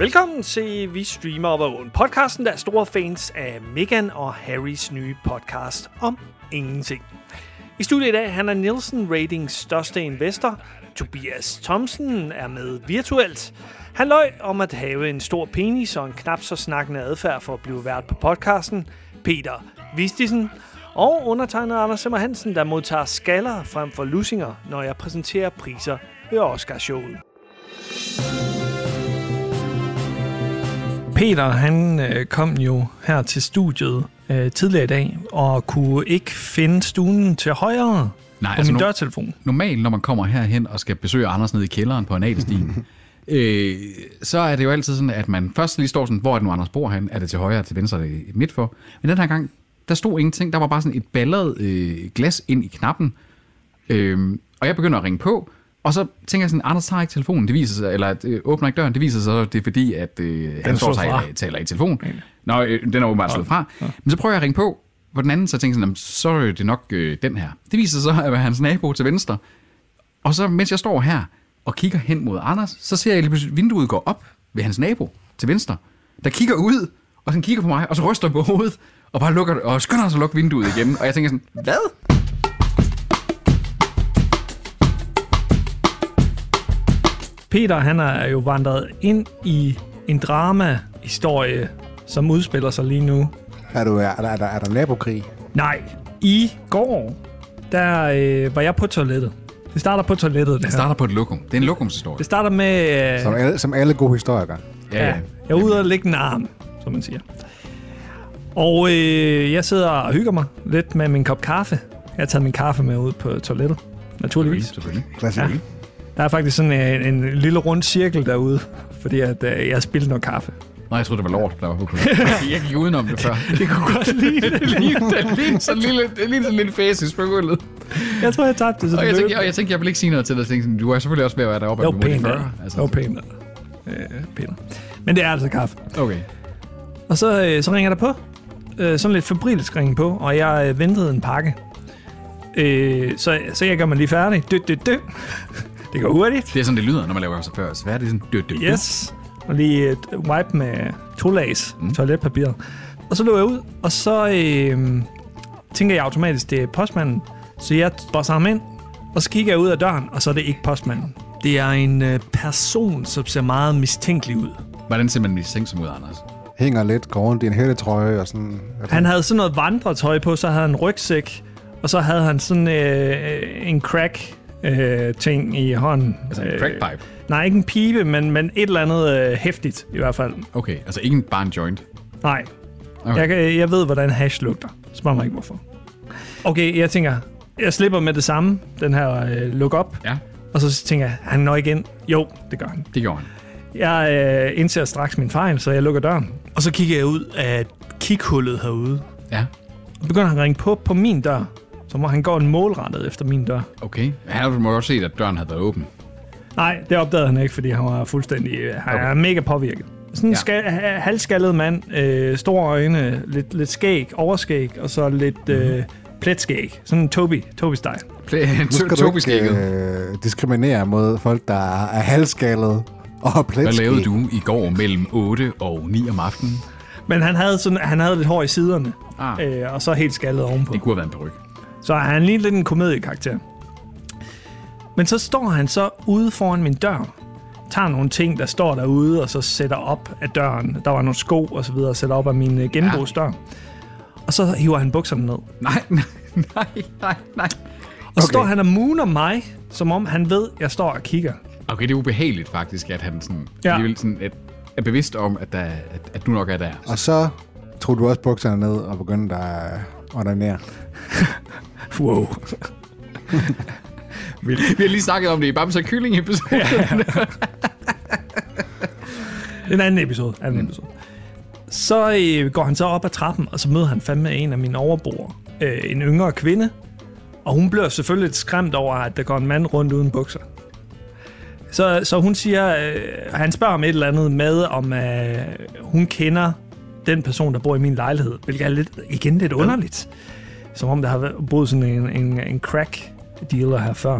Velkommen til Vi Streamer Op og Rundt, podcasten, der er store fans af Megan og Harrys nye podcast om ingenting. I studiet i dag, han er Nielsen Ratings største investor. Tobias Thomsen er med virtuelt. Han løj om at have en stor penis og en knap så snakkende adfærd for at blive vært på podcasten. Peter Vistisen og undertegnet Anders Simmer Hansen, der modtager skaller frem for lusinger, når jeg præsenterer priser ved Oscarshowet. Peter, han øh, kom jo her til studiet øh, tidligere i dag, og kunne ikke finde stuen til højre Nej, på altså min nu- dørtelefon. Normalt, når man kommer herhen og skal besøge Anders nede i kælderen på en adelstien, øh, så er det jo altid sådan, at man først lige står sådan, hvor er det nu Anders bor han? Er det til højre, til venstre, er det midt for? Men den her gang, der stod ingenting. Der var bare sådan et ballet øh, glas ind i knappen. Øh, og jeg begynder at ringe på, og så tænker jeg sådan, Anders tager ikke telefonen, det viser sig, eller øh, åbner ikke døren, det viser sig, så, det er fordi, at øh, han står og taler, i telefon. Nå, øh, den er åbenbart slået fra. Men så prøver jeg at ringe på, på den anden, så tænker jeg sådan, "Jamen, så er det nok øh, den her. Det viser sig så at være hans nabo til venstre. Og så mens jeg står her og kigger hen mod Anders, så ser jeg lige pludselig, at vinduet går op ved hans nabo til venstre, der kigger ud, og han kigger på mig, og så ryster på hovedet, og bare lukker, og skynder sig at lukke vinduet igen. Og jeg tænker sådan, hvad? Peter, han er jo vandret ind i en drama-historie, som udspiller sig lige nu. Er, du, er, der, er, der, er der nabokrig? Nej, i går, der øh, var jeg på toilettet. Det starter på toilettet, det Det her. starter på et lokum. Det er en lokumshistorie. Det starter med... Øh, Som alle, som alle gode historier gør. Ja, ja. Jeg er ude og lægge en arm, som man siger. Og øh, jeg sidder og hygger mig lidt med min kop kaffe. Jeg har taget min kaffe med ud på toilettet, naturligvis. Selvfølgelig. Klassisk. Ja. Der er faktisk sådan en, en lille rund cirkel derude, fordi at, øh, jeg har spildt noget kaffe. Nej, jeg troede, det var lort, der var på. Jeg gik udenom det før. Det kunne godt lide det. Det lignede sådan en lille, det lignede sådan en lille fæsis på gulvet. Jeg tror, jeg tabte det. Så Og jeg tænkte, og jeg tænkte, jeg vil ikke sige noget til dig. Jeg tænkte, du er selvfølgelig også ved at være deroppe. det var de pænt. 40, Altså. Altså. Det var pænt. Øh, pænt. Men det er altså kaffe. Okay. Og så, øh, så ringer der på. Øh, sådan lidt febrilsk ringen på, og jeg øh, ventede en pakke. Øh, så, så jeg gør mig lige færdig. Dø, dø, dø. Det går hurtigt. Det er sådan, det lyder, når man laver sig før. Så hvad er det sådan? Død, død, død. Yes. Og lige et wipe med to lags mm. toiletpapir. Og så løber jeg ud, og så øh, tænker jeg automatisk, det er postmanden. Så jeg bosser ham ind, og så kigger jeg ud af døren, og så er det ikke postmanden. Det er en øh, person, som ser meget mistænkelig ud. Hvordan ser man mistænksom ud, Anders? Hænger lidt, går rundt i en hættetrøje og sådan. Han havde sådan noget vandretøj på, så havde han en rygsæk, og så havde han sådan øh, en crack øh, ting i hånden. Altså en crackpipe? Nej, ikke en pibe, men, men et eller andet øh, hæftigt i hvert fald. Okay, altså ikke en- bare en joint. Nej, Okay. jeg, jeg ved, hvordan hash lugter. Spørg mig ikke, hvorfor. Okay, jeg tænker, jeg slipper med det samme, den her øh, look op, Ja, og så tænker jeg, han når ikke ind. Jo, det gør han. det gjorde han. Jeg øh, indser straks min fejl, så jeg lukker døren. Og så kigger jeg ud af kikhullet herude. Ja, Så begynder han at ringe på på min dør. Så må han gå en målrettet efter min dør. okay. Han må også se, at døren havde været åben. Nej, det opdagede han ikke, fordi han var fuldstændig... øh, Han Okay. er mega påvirket. Sådan en Ja. skal, ha- halvskaldet mand, øh, store øjne, lidt, lidt skæg, overskæg, og så lidt Mhm. øh, pletskæg. Sådan en Toby, Toby-style. Play- Nu skal to- du Tobi ikke skægget. øh, diskriminere mod folk, der er halvskaldet og Hvad pletskæg. lavede du i går mellem 8 og 9 om aftenen? Men han havde, sådan, han havde lidt hår i siderne, Ah, øh, og så helt skaldet ovenpå. det kunne have været en peruk. Så han lige lidt en komediekarakter. Men så står han så ude foran min dør, tager nogle ting, der står derude, og så sætter op af døren. Der var nogle sko og så videre, og sætter op af min øh, genbrugsdør. Og så hiver han bukserne ned. Nej, nej, nej, nej, nej. Og okay. så står han og mooner mig, som om han ved, jeg står og kigger. Okay, det er ubehageligt faktisk, at han sådan, Ja. alligevel sådan er, er bevidst om, at, der, at, at du nok er der. Og så tog du også bukserne ned og begyndte at ordinere. Wow. Vi har lige snakket om det i Bamse og Kylling episode. Det er en anden episode. Anden episode. Så øh, går han så op ad trappen, og så møder han fandme en af mine overboere. Øh, en yngre kvinde. Og hun bliver selvfølgelig lidt skræmt over, at der går en mand rundt uden bukser. Så, så hun siger, øh, han spørger om et eller andet med, om øh, hun kender den person, der bor i min lejlighed. Hvilket er lidt, igen lidt underligt. Som om der har været- boet sådan en, en, en crack dealer her før.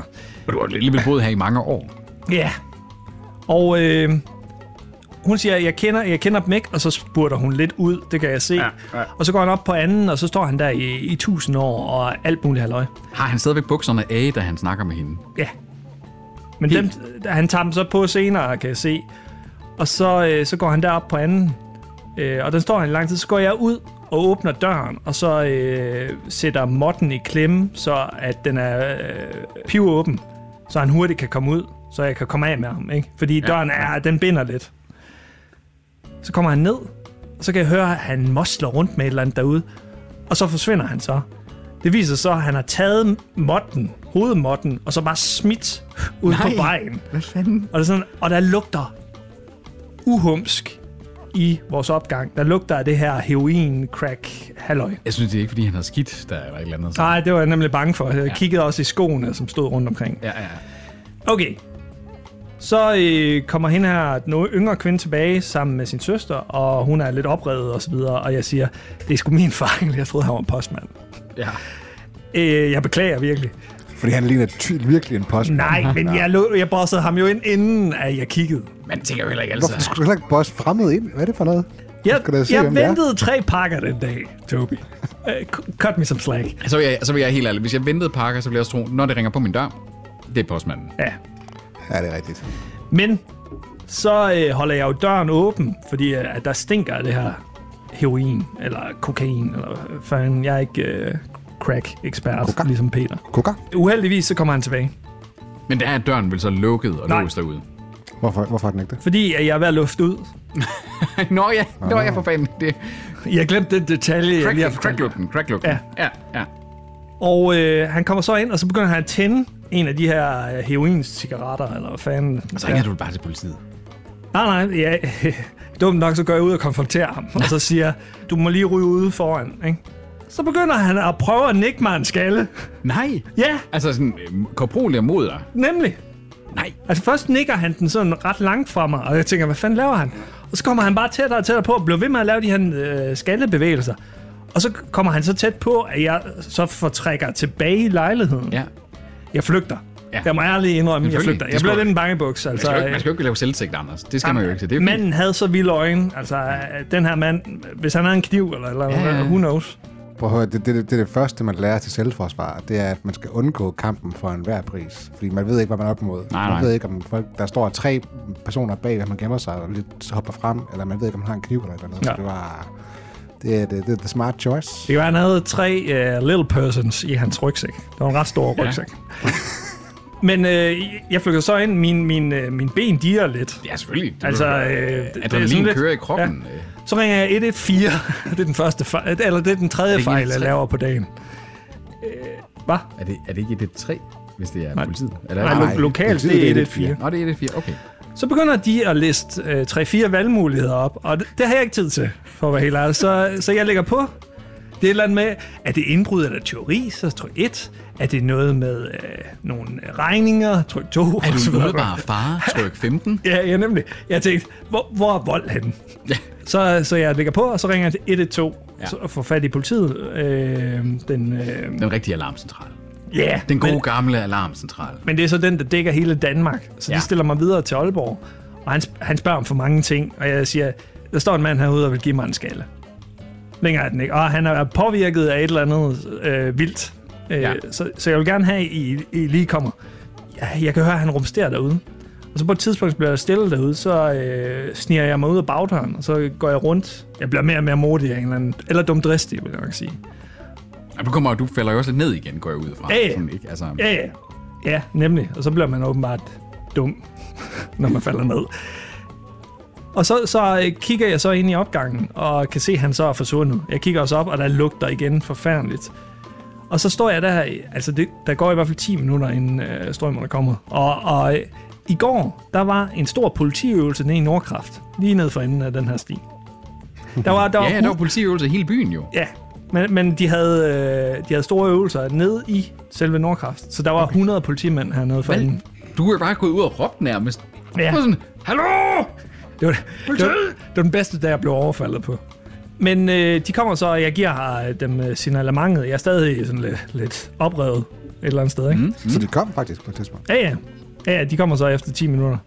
Og du har alligevel boet her i mange år. Ja. Og øh, hun siger, jeg kender, jeg kender dem ikke, og så spurgter hun lidt ud, det kan jeg se. Ja, ja. Og så går han op på anden, og så står han der i, i tusind år, og alt muligt halløj. Har han stadigvæk bukserne af, da han snakker med hende? Ja. Men dem, han tager dem så på senere, kan jeg se. Og så, øh, så går han derop på anden, øh, og den står han i lang tid. Så går jeg ud og åbner døren, og så øh, sætter modden i klemme, så at den er øh, pivåben, så han hurtigt kan komme ud, så jeg kan komme af med ham. Ikke? Fordi Ja, døren er, den binder lidt. Så kommer han ned, og så kan jeg høre, at han mosler rundt med et eller andet derude, og så forsvinder han så. Det viser så, at han har taget modden, hovedmodden, og så bare smidt ud Nej. på vejen. Hvad fanden? Og, det er sådan, og der lugter uhumsk i vores opgang. Der lugter af det her heroin, crack, halløj. Jeg synes, det er ikke, fordi han har skidt, der var et eller andet. Nej, det var jeg nemlig bange for. Jeg kiggede også i skoene, som stod rundt omkring. Ja, ja. Okay. Så øh, kommer hende her, den yngre kvinde, tilbage sammen med sin søster, og hun er lidt oprevet og så videre, og jeg siger, det er sgu min fejl, jeg troede, han var en postmand. ja. Øh, jeg beklager virkelig. Fordi han ligner ty- virkelig en postmand. Nej, men jeg, lå, jeg bossede ham jo ind, inden at jeg kiggede. Man tænker jo heller ikke altid. Hvorfor skulle du heller ikke bosse fremmed ind? Hvad er det for noget? Jeg, skal da se, jeg ventede tre pakker den dag, Toby. Uh, cut me some slack. Så vil, jeg, så vil jeg helt ærlig, hvis jeg ventede pakker, så ville jeg også tro, når det ringer på min dør, det er postmanden. Ja. Ja, det er rigtigt. Men så øh, holder jeg jo døren åben, fordi øh, at der stinker af det her heroin, eller kokain, eller fanden. Jeg er ikke øh, crack-ekspert, Coca. ligesom Peter. Kuka? Uheldigvis så kommer han tilbage. Men der er døren vel så lukket og Nej. låst derude. Hvorfor, hvorfor er den ikke det? Fordi at jeg er ved at lufte ud. Nå ja, nå ja for fanden. Det Jeg glemte den detalje, jeg lige har crack, crack-lugten, crack-lugten. Ja. ja, ja. Og øh, han kommer så ind, og så begynder han at tænde en af de her øh, heroin-cigaretter, eller hvad fanden. Og så ringer du bare til politiet. Nej, nej, ja, dumt nok, så går jeg ud og konfronterer ham, og så siger jeg, du må lige ryge ude foran, ikke? Så begynder han at prøve at nikke mig en skalle. Nej. Ja, Altså sådan, øh, korporeligt mod dig. nemlig. Nej. Altså først nikker han den sådan ret langt fra mig, og jeg tænker, hvad fanden laver han? Og så kommer han bare tættere og tættere på, og bliver ved med at lave de her øh, skallebevægelser. Og så kommer han så tæt på, at jeg så fortrækker tilbage i lejligheden. Ja. Jeg flygter. Ja. Jeg må ærligt indrømme, jeg flygter. Det Jeg du- lidt en bangebuks. Man Altså, skal, jo, ikke- øh, man skal jo ikke lave selvtægt, Anders. Det skal man jo ikke. Det er fint. Manden havde så vilde øjne. Altså, øh, den her mand, hvis han havde en kniv eller, eller ja. who knows. Prøv at høre, det, det, det, det, er det første, man lærer til selvforsvar, det er, at man skal undgå kampen for enhver pris. Fordi man ved ikke, hvad man er op imod. Nej, man nej. ved ikke, om folk, der står tre personer bag, at man gemmer sig og lidt hopper frem, eller man ved ikke, om man har en kniv eller noget. Ja. Så det var... Det er det, det, er the smart choice. Det kan være, han havde tre uh, little persons i hans rygsæk. Det var en ret stor Ja. rygsæk. Men øh, jeg flygter så ind, min, min, øh, min ben dirrer lidt. Ja, selvfølgelig. Det Altså, øh, det- det er sådan lidt- kører i kroppen. Ja. Så ringer jeg 114. det er den første fejl, eller det er den tredje ikke fejl, jeg laver på dagen. Øh, hvad? Er, det, er det ikke et 3 hvis det er Nej. politiet? Eller Nej, er lo- det, lokalt, det er det er 114. Nå, det er et 4. Okay. Så begynder de at liste øh, 3-4 valgmuligheder op, og det, det har jeg ikke tid til, for at være helt ærlig. Så, så jeg lægger på. Det er et eller andet med, er det indbrud eller teori, så tryk 1. Er det noget med øh, nogle regninger, tryk 2. Er og du en umiddelbar far? Tryk 15. Ja, ja, nemlig. Jeg tænkte, hvor, hvor er vold henne? Ja. Så, så jeg lægger på, og så ringer jeg til 112 Ja. så får fat i politiet. Øh, den, øh, Den rigtige alarmcentral. ja, Den gode men, gamle alarmcentral. men det er så den, der dækker hele Danmark. Så Ja. de stiller mig videre til Aalborg. Og han, han spørger om for mange ting. Og jeg siger, der står en mand herude og vil give mig en skalle. Længere er den ikke. Og han er påvirket af et eller andet øh, vildt. Øh, Ja. ja. så, så jeg vil gerne have, at I, I lige kommer. Ja, jeg kan høre, at han rumsterer derude. Og så på et tidspunkt bliver jeg stille derude, så øh, sniger jeg mig ud af bagdøren, og så går jeg rundt. Jeg bliver mere og mere modig af en eller anden, eller dumdristig, vil jeg nok sige. Og du, kommer, du falder jo også lidt ned igen, går jeg ud fra. Ja, ja. Sådan, ikke? Altså, Ja, ja. Ja, nemlig. Og så bliver man åbenbart dum, når man falder ned. Og så, så kigger jeg så ind i opgangen, og kan se, at han så er forsvundet. Jeg kigger også op, og der lugter igen forfærdeligt. Og så står jeg der, altså det, der går i hvert fald 10 minutter, inden øh, strømmen er kommet. Og, og øh, i går, der var en stor politiøvelse nede i Nordkraft, lige ned for enden af den her sti. Der var, der var, ja, der var politiøvelse i hele byen jo. Ja, men, men de, havde, øh, de havde store øvelser nede i selve Nordkraft. Så der var 100 politimænd hernede for enden. du er bare gået ud og råbt nærmest. Ja. Sådan, Hallo! Det var, det, var, det var den bedste, der jeg blev overfaldet på. Men øh, de kommer så, og jeg giver øh, dem øh, signalementet. Jeg er stadig sådan lidt, lidt oprevet et eller andet sted, ikke? Mm. Så de kom faktisk på et tidspunkt. Ja, ja. Ja, ja, de kommer så efter 10 minutter.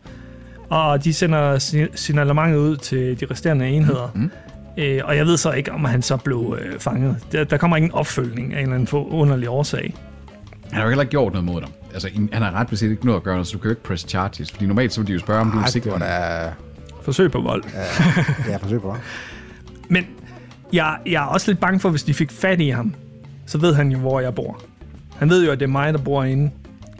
og de sender si- signalementet ud til de resterende enheder. Mm. Øh, og jeg ved så ikke, om han så blev øh, fanget. Der, der kommer ingen opfølgning af en eller anden for underlig årsag. Han har jo heller ikke gjort noget mod dig. Altså, han har ret beset ikke noget at gøre, så du kan jo ikke press charges. Fordi normalt så vil de jo spørge, om du er Ej, det sikker. var da... Forsøg på vold. Ja, forsøg på det. Men jeg, jeg er også lidt bange for, hvis de fik fat i ham, så ved han jo, hvor jeg bor. Han ved jo, at det er mig, der bor inde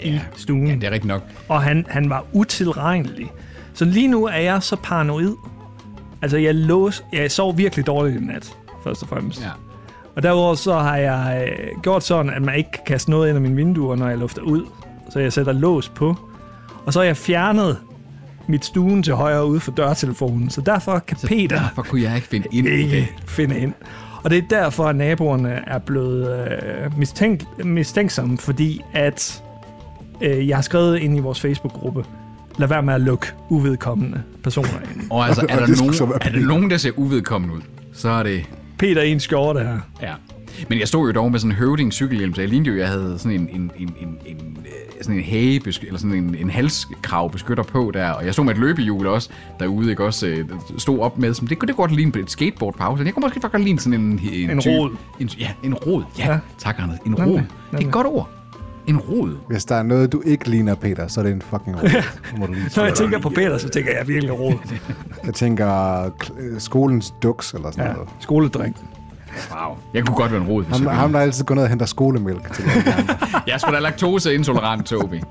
ja. i stuen. Ja, det er rigtigt nok. og han, han var utilregnelig. Så lige nu er jeg så paranoid. Altså, jeg, lås, jeg sov virkelig dårligt i nat, først og fremmest. Ja. Og derudover så har jeg øh, gjort sådan, at man ikke kan kaste noget ind af mine vinduer, når jeg lufter ud. Så jeg sætter lås på. Og så har jeg fjernet mit stuen til højre ude for dørtelefonen. Så derfor kan så Peter Derfor kunne jeg ikke finde ind ikke finde ind. Og det er derfor, at naboerne er blevet øh, mistænk, mistænksomme, fordi at øh, jeg har skrevet ind i vores Facebook-gruppe, lad være med at lukke uvedkommende personer ind. Og altså, er der, nogen, er der nogen, der ser uvedkommende ud, så er det... Peter en skjorte her. Ja. Men jeg stod jo dog med sådan en høvding cykelhjelm, så jeg lignede jo, jeg havde sådan en, en, en, en, en, øh, sådan en hage, eller sådan en, en halskrav beskytter på der, og jeg stod med et løbehjul også derude, ikke også, øh, stod op med, som det, det kunne godt ligne et skateboard på afstand. Jeg kunne måske faktisk godt ligne sådan en... En, En type- rod. En, ja, en rod. Ja, Ja. tak Anders. En rod. Det er et godt ord. En rod. Hvis der er noget, du ikke ligner, Peter, så er det en fucking. Nu må du lige Når jeg tænker på Peter, så tænker jeg virkelig råd. Jeg tænker skolens duks eller sådan Ja, noget. skoledreng. Wow. Jeg kunne godt være en rod. hvis Ham, jeg ham der altid går ned og henter skolemælk til. Jeg er sgu da laktoseintolerant, Tobi.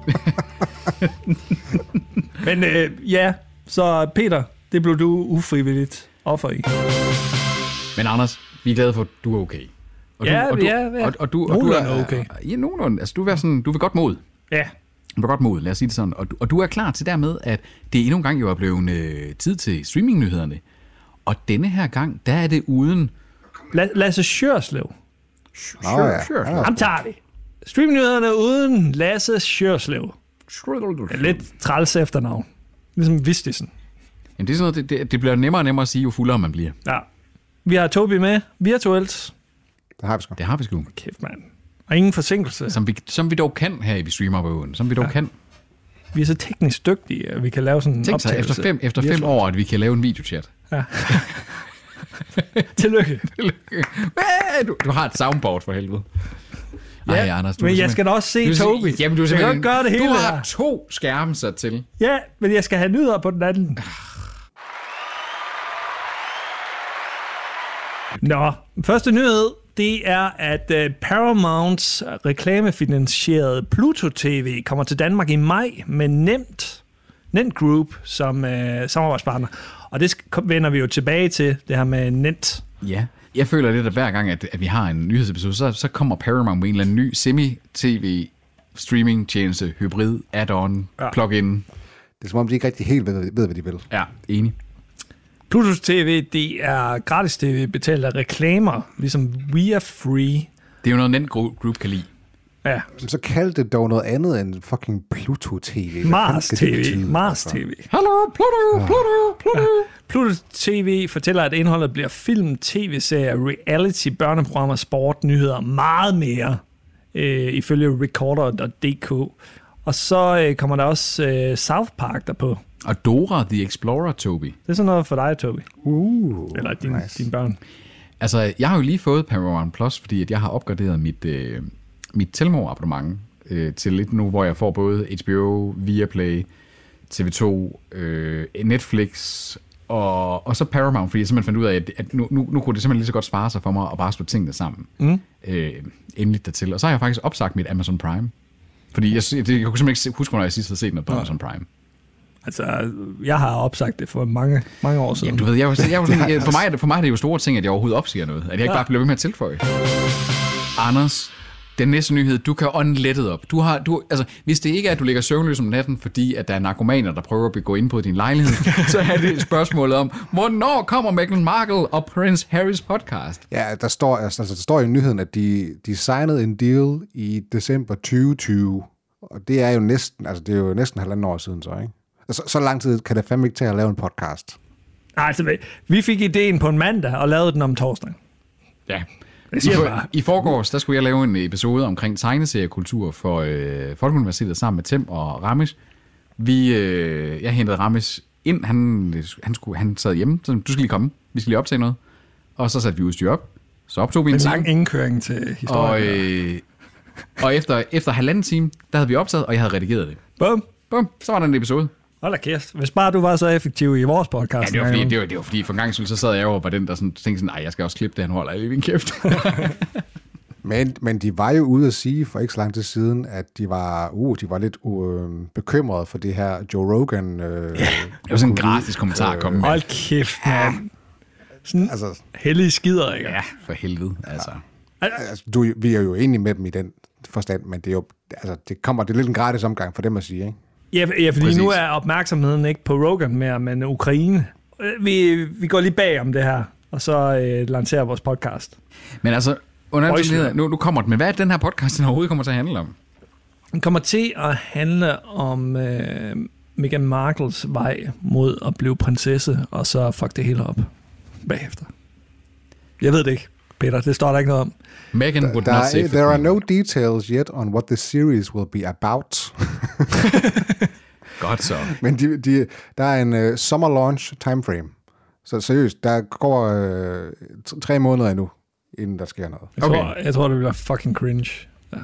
Men øh, ja, så Peter, det blev du ufrivilligt offer i. Men Anders, vi er glade for, at du er okay. Og Ja, og du, ja, ja. Og, og du, og du Nogenlunde er, okay. Ja, nogenlunde. Altså, du vil, sådan, du vil godt mod. Ja, Du vil godt mod, lad os sige det sådan. Og du, og du er klar til dermed, at det endnu en gang jo er blevet øh, tid til streamingnyhederne. Og denne her gang, der er det uden... La- Lasse Sjørslev. Nå ja, sure. han er Ham tager vi. Streamnyhederne uden Lasse Sjørslev. Lidt træls efternavn. Ligesom Vistisen. Jamen, det, er sådan noget, det, det, det bliver nemmere og nemmere at sige, jo fuldere man bliver. Ja. Vi har Tobi med virtuelt. Det har vi sgu. Det har vi sgu. Kæft, mand. Og ingen forsinkelse. Som vi, som vi dog kan her i Streamer Som vi dog ja. kan. Vi er så teknisk dygtige, at vi kan lave sådan en Tænk sig, optagelse. efter fem, efter fem år, at vi kan lave en videochat. Tillykke. Hey, du, du har et soundboard for helvede. Ja, Ej, Anders, du men jeg skal da også se Tobi. Jamen, du er jeg kan gøre det hele Du har her. to skærme sat til. Ja, men jeg skal have nyder på den anden. Nå, første nyhed, det er, at uh, Paramounts reklamefinansierede Pluto TV kommer til Danmark i maj med Nemt, Nemt Group som uh, samarbejdspartner. Og det vender vi jo tilbage til, det her med Nemt. Ja. Jeg føler lidt, at hver gang, at, at vi har en nyhedsepisode, så, så kommer Paramount med en eller anden ny semi-tv streaming tjeneste, hybrid, add-on, Ja. plug-in. Det er som om, de ikke rigtig helt ved, ved hvad de vil. Ja, enig. Pluto TV, det er gratis tv betalt af reklamer, ligesom We Are Free. Det er jo noget, den group kan lide. Ja, Så kald det dog noget andet end fucking Pluto TV. Mars TV. Mars altså? TV. Hallo, Pluto, Pluto, Pluto. Pluto TV fortæller, at indholdet bliver film, tv-serier, reality, børneprogrammer, sport, nyheder, meget mere, øh, ifølge Recorder.dk. Og så øh, kommer der også øh, South Park derpå. Og Dora the Explorer, Toby. Det er sådan noget for dig, Toby. Uh, Eller din, nice. dine børn. Altså, jeg har jo lige fået Paramount Plus, fordi at jeg har opgraderet mit, øh, mit Telmore abonnement øh, til lidt nu, hvor jeg får både HBO, Viaplay, TV2, øh, Netflix og, og så Paramount, fordi jeg simpelthen fandt ud af, at, at nu, nu, nu kunne det simpelthen lige så godt spare sig for mig at bare slå tingene sammen. Mm. Øh, endeligt dertil. Og så har jeg faktisk opsagt mit Amazon Prime. Fordi jeg, det, jeg kunne simpelthen ikke huske, hvornår jeg sidst havde set noget på Amazon Prime. Altså, jeg har opsagt det for mange, mange år siden. Jamen, du ved, jeg, jeg, jo sådan, jeg, for, mig det, for mig er det jo store ting, at jeg overhovedet opsiger noget. At jeg ikke Ja. bare bliver ved med at tilføje. Anders, den næste nyhed, du kan unlettet op. Du har, du, altså, hvis det ikke er, at du ligger søvnløs om natten, fordi at der er narkomaner, der prøver at begå ind på din lejlighed, så er det et spørgsmål om, hvornår kommer Meghan Markle og Prince Harrys podcast? Ja, der står, altså, der står i nyheden, at de, de signede en deal i december 2020. Og det er jo næsten, altså det er jo næsten halvanden år siden så, ikke? Altså, så lang tid kan det fandme ikke tage at lave en podcast. Altså, vi- vi fik ideen på en mandag og lavede den om torsdag. Ja. Jeg I, siger for, bare. I forgårs, der skulle jeg lave en episode omkring tegneseriekultur for øh, Folkeuniversitetet sammen med Tim og Ramesh. Vi, øh, jeg hentede Ramesh ind. Han, han, skulle, han sad hjemme, så du skal lige komme. Vi skal lige optage noget. Og så satte vi udstyr op. Så optog vi en, En lang indkøring til Og, historien. øh, og efter, efter halvanden time, der havde vi optaget, og jeg havde redigeret det. Bum. Bum, så var der en episode. Hold da kæft. Hvis bare du var så effektiv i vores podcast. Ja, det var fordi, det var, det var fordi for en gang skyld, så sad jeg over på den, der sådan, tænkte sådan, nej, jeg skal også klippe det, han holder i din kæft. Men, men de var jo ude at sige for ikke så lang tid siden, at de var, uh, de var lidt uh, bekymrede for det her Joe Rogan. Øh, ja, Det var sådan en gratis kommentar at komme med. Hold kæft, mand. Sådan Altså, hellige skider, ikke? Ja, for helvede, altså. altså du, vi er jo enige med dem i den forstand, men det er jo, altså, det kommer, det er lidt en gratis omgang for dem at sige, ikke? Ja, ja fordi Præcis. nu er opmærksomheden ikke på Rogan mere, men Ukraine. Øh, Vi, vi går lige bag om det her, og så øh, lancerer vores podcast. Men altså, under nu, nu kommer den, men hvad er det, den her podcast den overhovedet kommer til at handle om? Den kommer til at handle om øh, Meghan Markles vej mod at blive prinsesse, og så fuck det hele op bagefter. Jeg ved det ikke, Peter. Det står der ikke noget om. Megan would Der, not er, save there are no details yet on what the series will be about. Godt så. Men de, de, der er en uh, summer launch timeframe. Så seriøst, der går uh, t- tre måneder endnu, inden der sker noget. Jeg, Okay. tror, jeg tror, det bliver fucking cringe. Ja.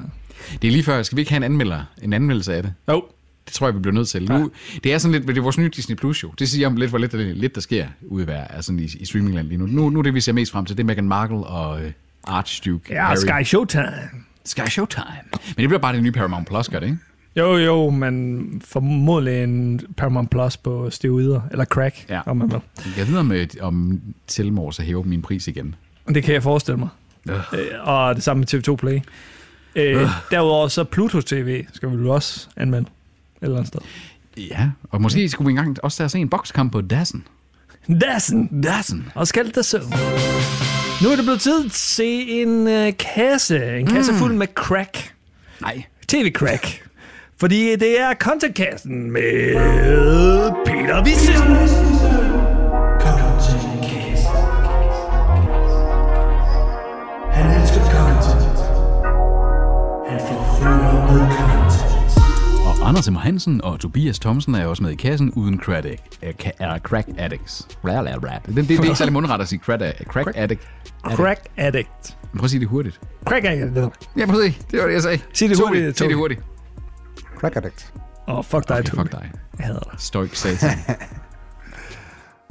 Det er lige før, skal vi ikke have en anmelder, en anmeldelse af det? Jo, Det tror jeg, vi bliver nødt til. Nu, det er sådan lidt, det er vores nye Disney Plus jo. Det siger om lidt, hvor lidt, der- lidt der sker ude i, altså i, i streamingland lige nu. nu. Nu er det, vi ser mest frem til, det er Meghan Markle og øh, Archduke ja, Harry. Sky Showtime. Sky Showtime. Men det bliver bare det nye Paramount Plus, gør det ikke? Jo, jo, men formodentlig en Paramount Plus på steroider, eller crack, Ja. om man vil. Jeg ved om, øh, om Tilmore så hæver min pris igen. Det kan jeg forestille mig. Øh. Øh, og det samme med TV2 Play. Øh, derudover så Pluto TV skal vi jo også anmelde et eller andet sted. Ja, og måske skulle vi engang også tage og se en bokskamp på Dassen. Dassen! Dassen. Og skal det så. Nu er det blevet tid til at se en øh, kasse. En kasse fuld med crack. Nej. TV-crack. Fordi det er contentkassen med Peter Vissesen. Anders M. Hansen og Tobias Thomsen er også med i kassen uden crack, er crack addicts. Bla, bla, bla. Det, det, det er ikke særlig mundret at sige crack, crack, crack addict. Crack addict. Prøv at sige det hurtigt. Crack addict. Ja, prøv at se. Det var det, jeg sagde. Sig det hurtigt, Sig det hurtigt. Crack addict. Åh, oh, fuck dig, Okay, fuck dig. Jeg hader dig. Stoik satan.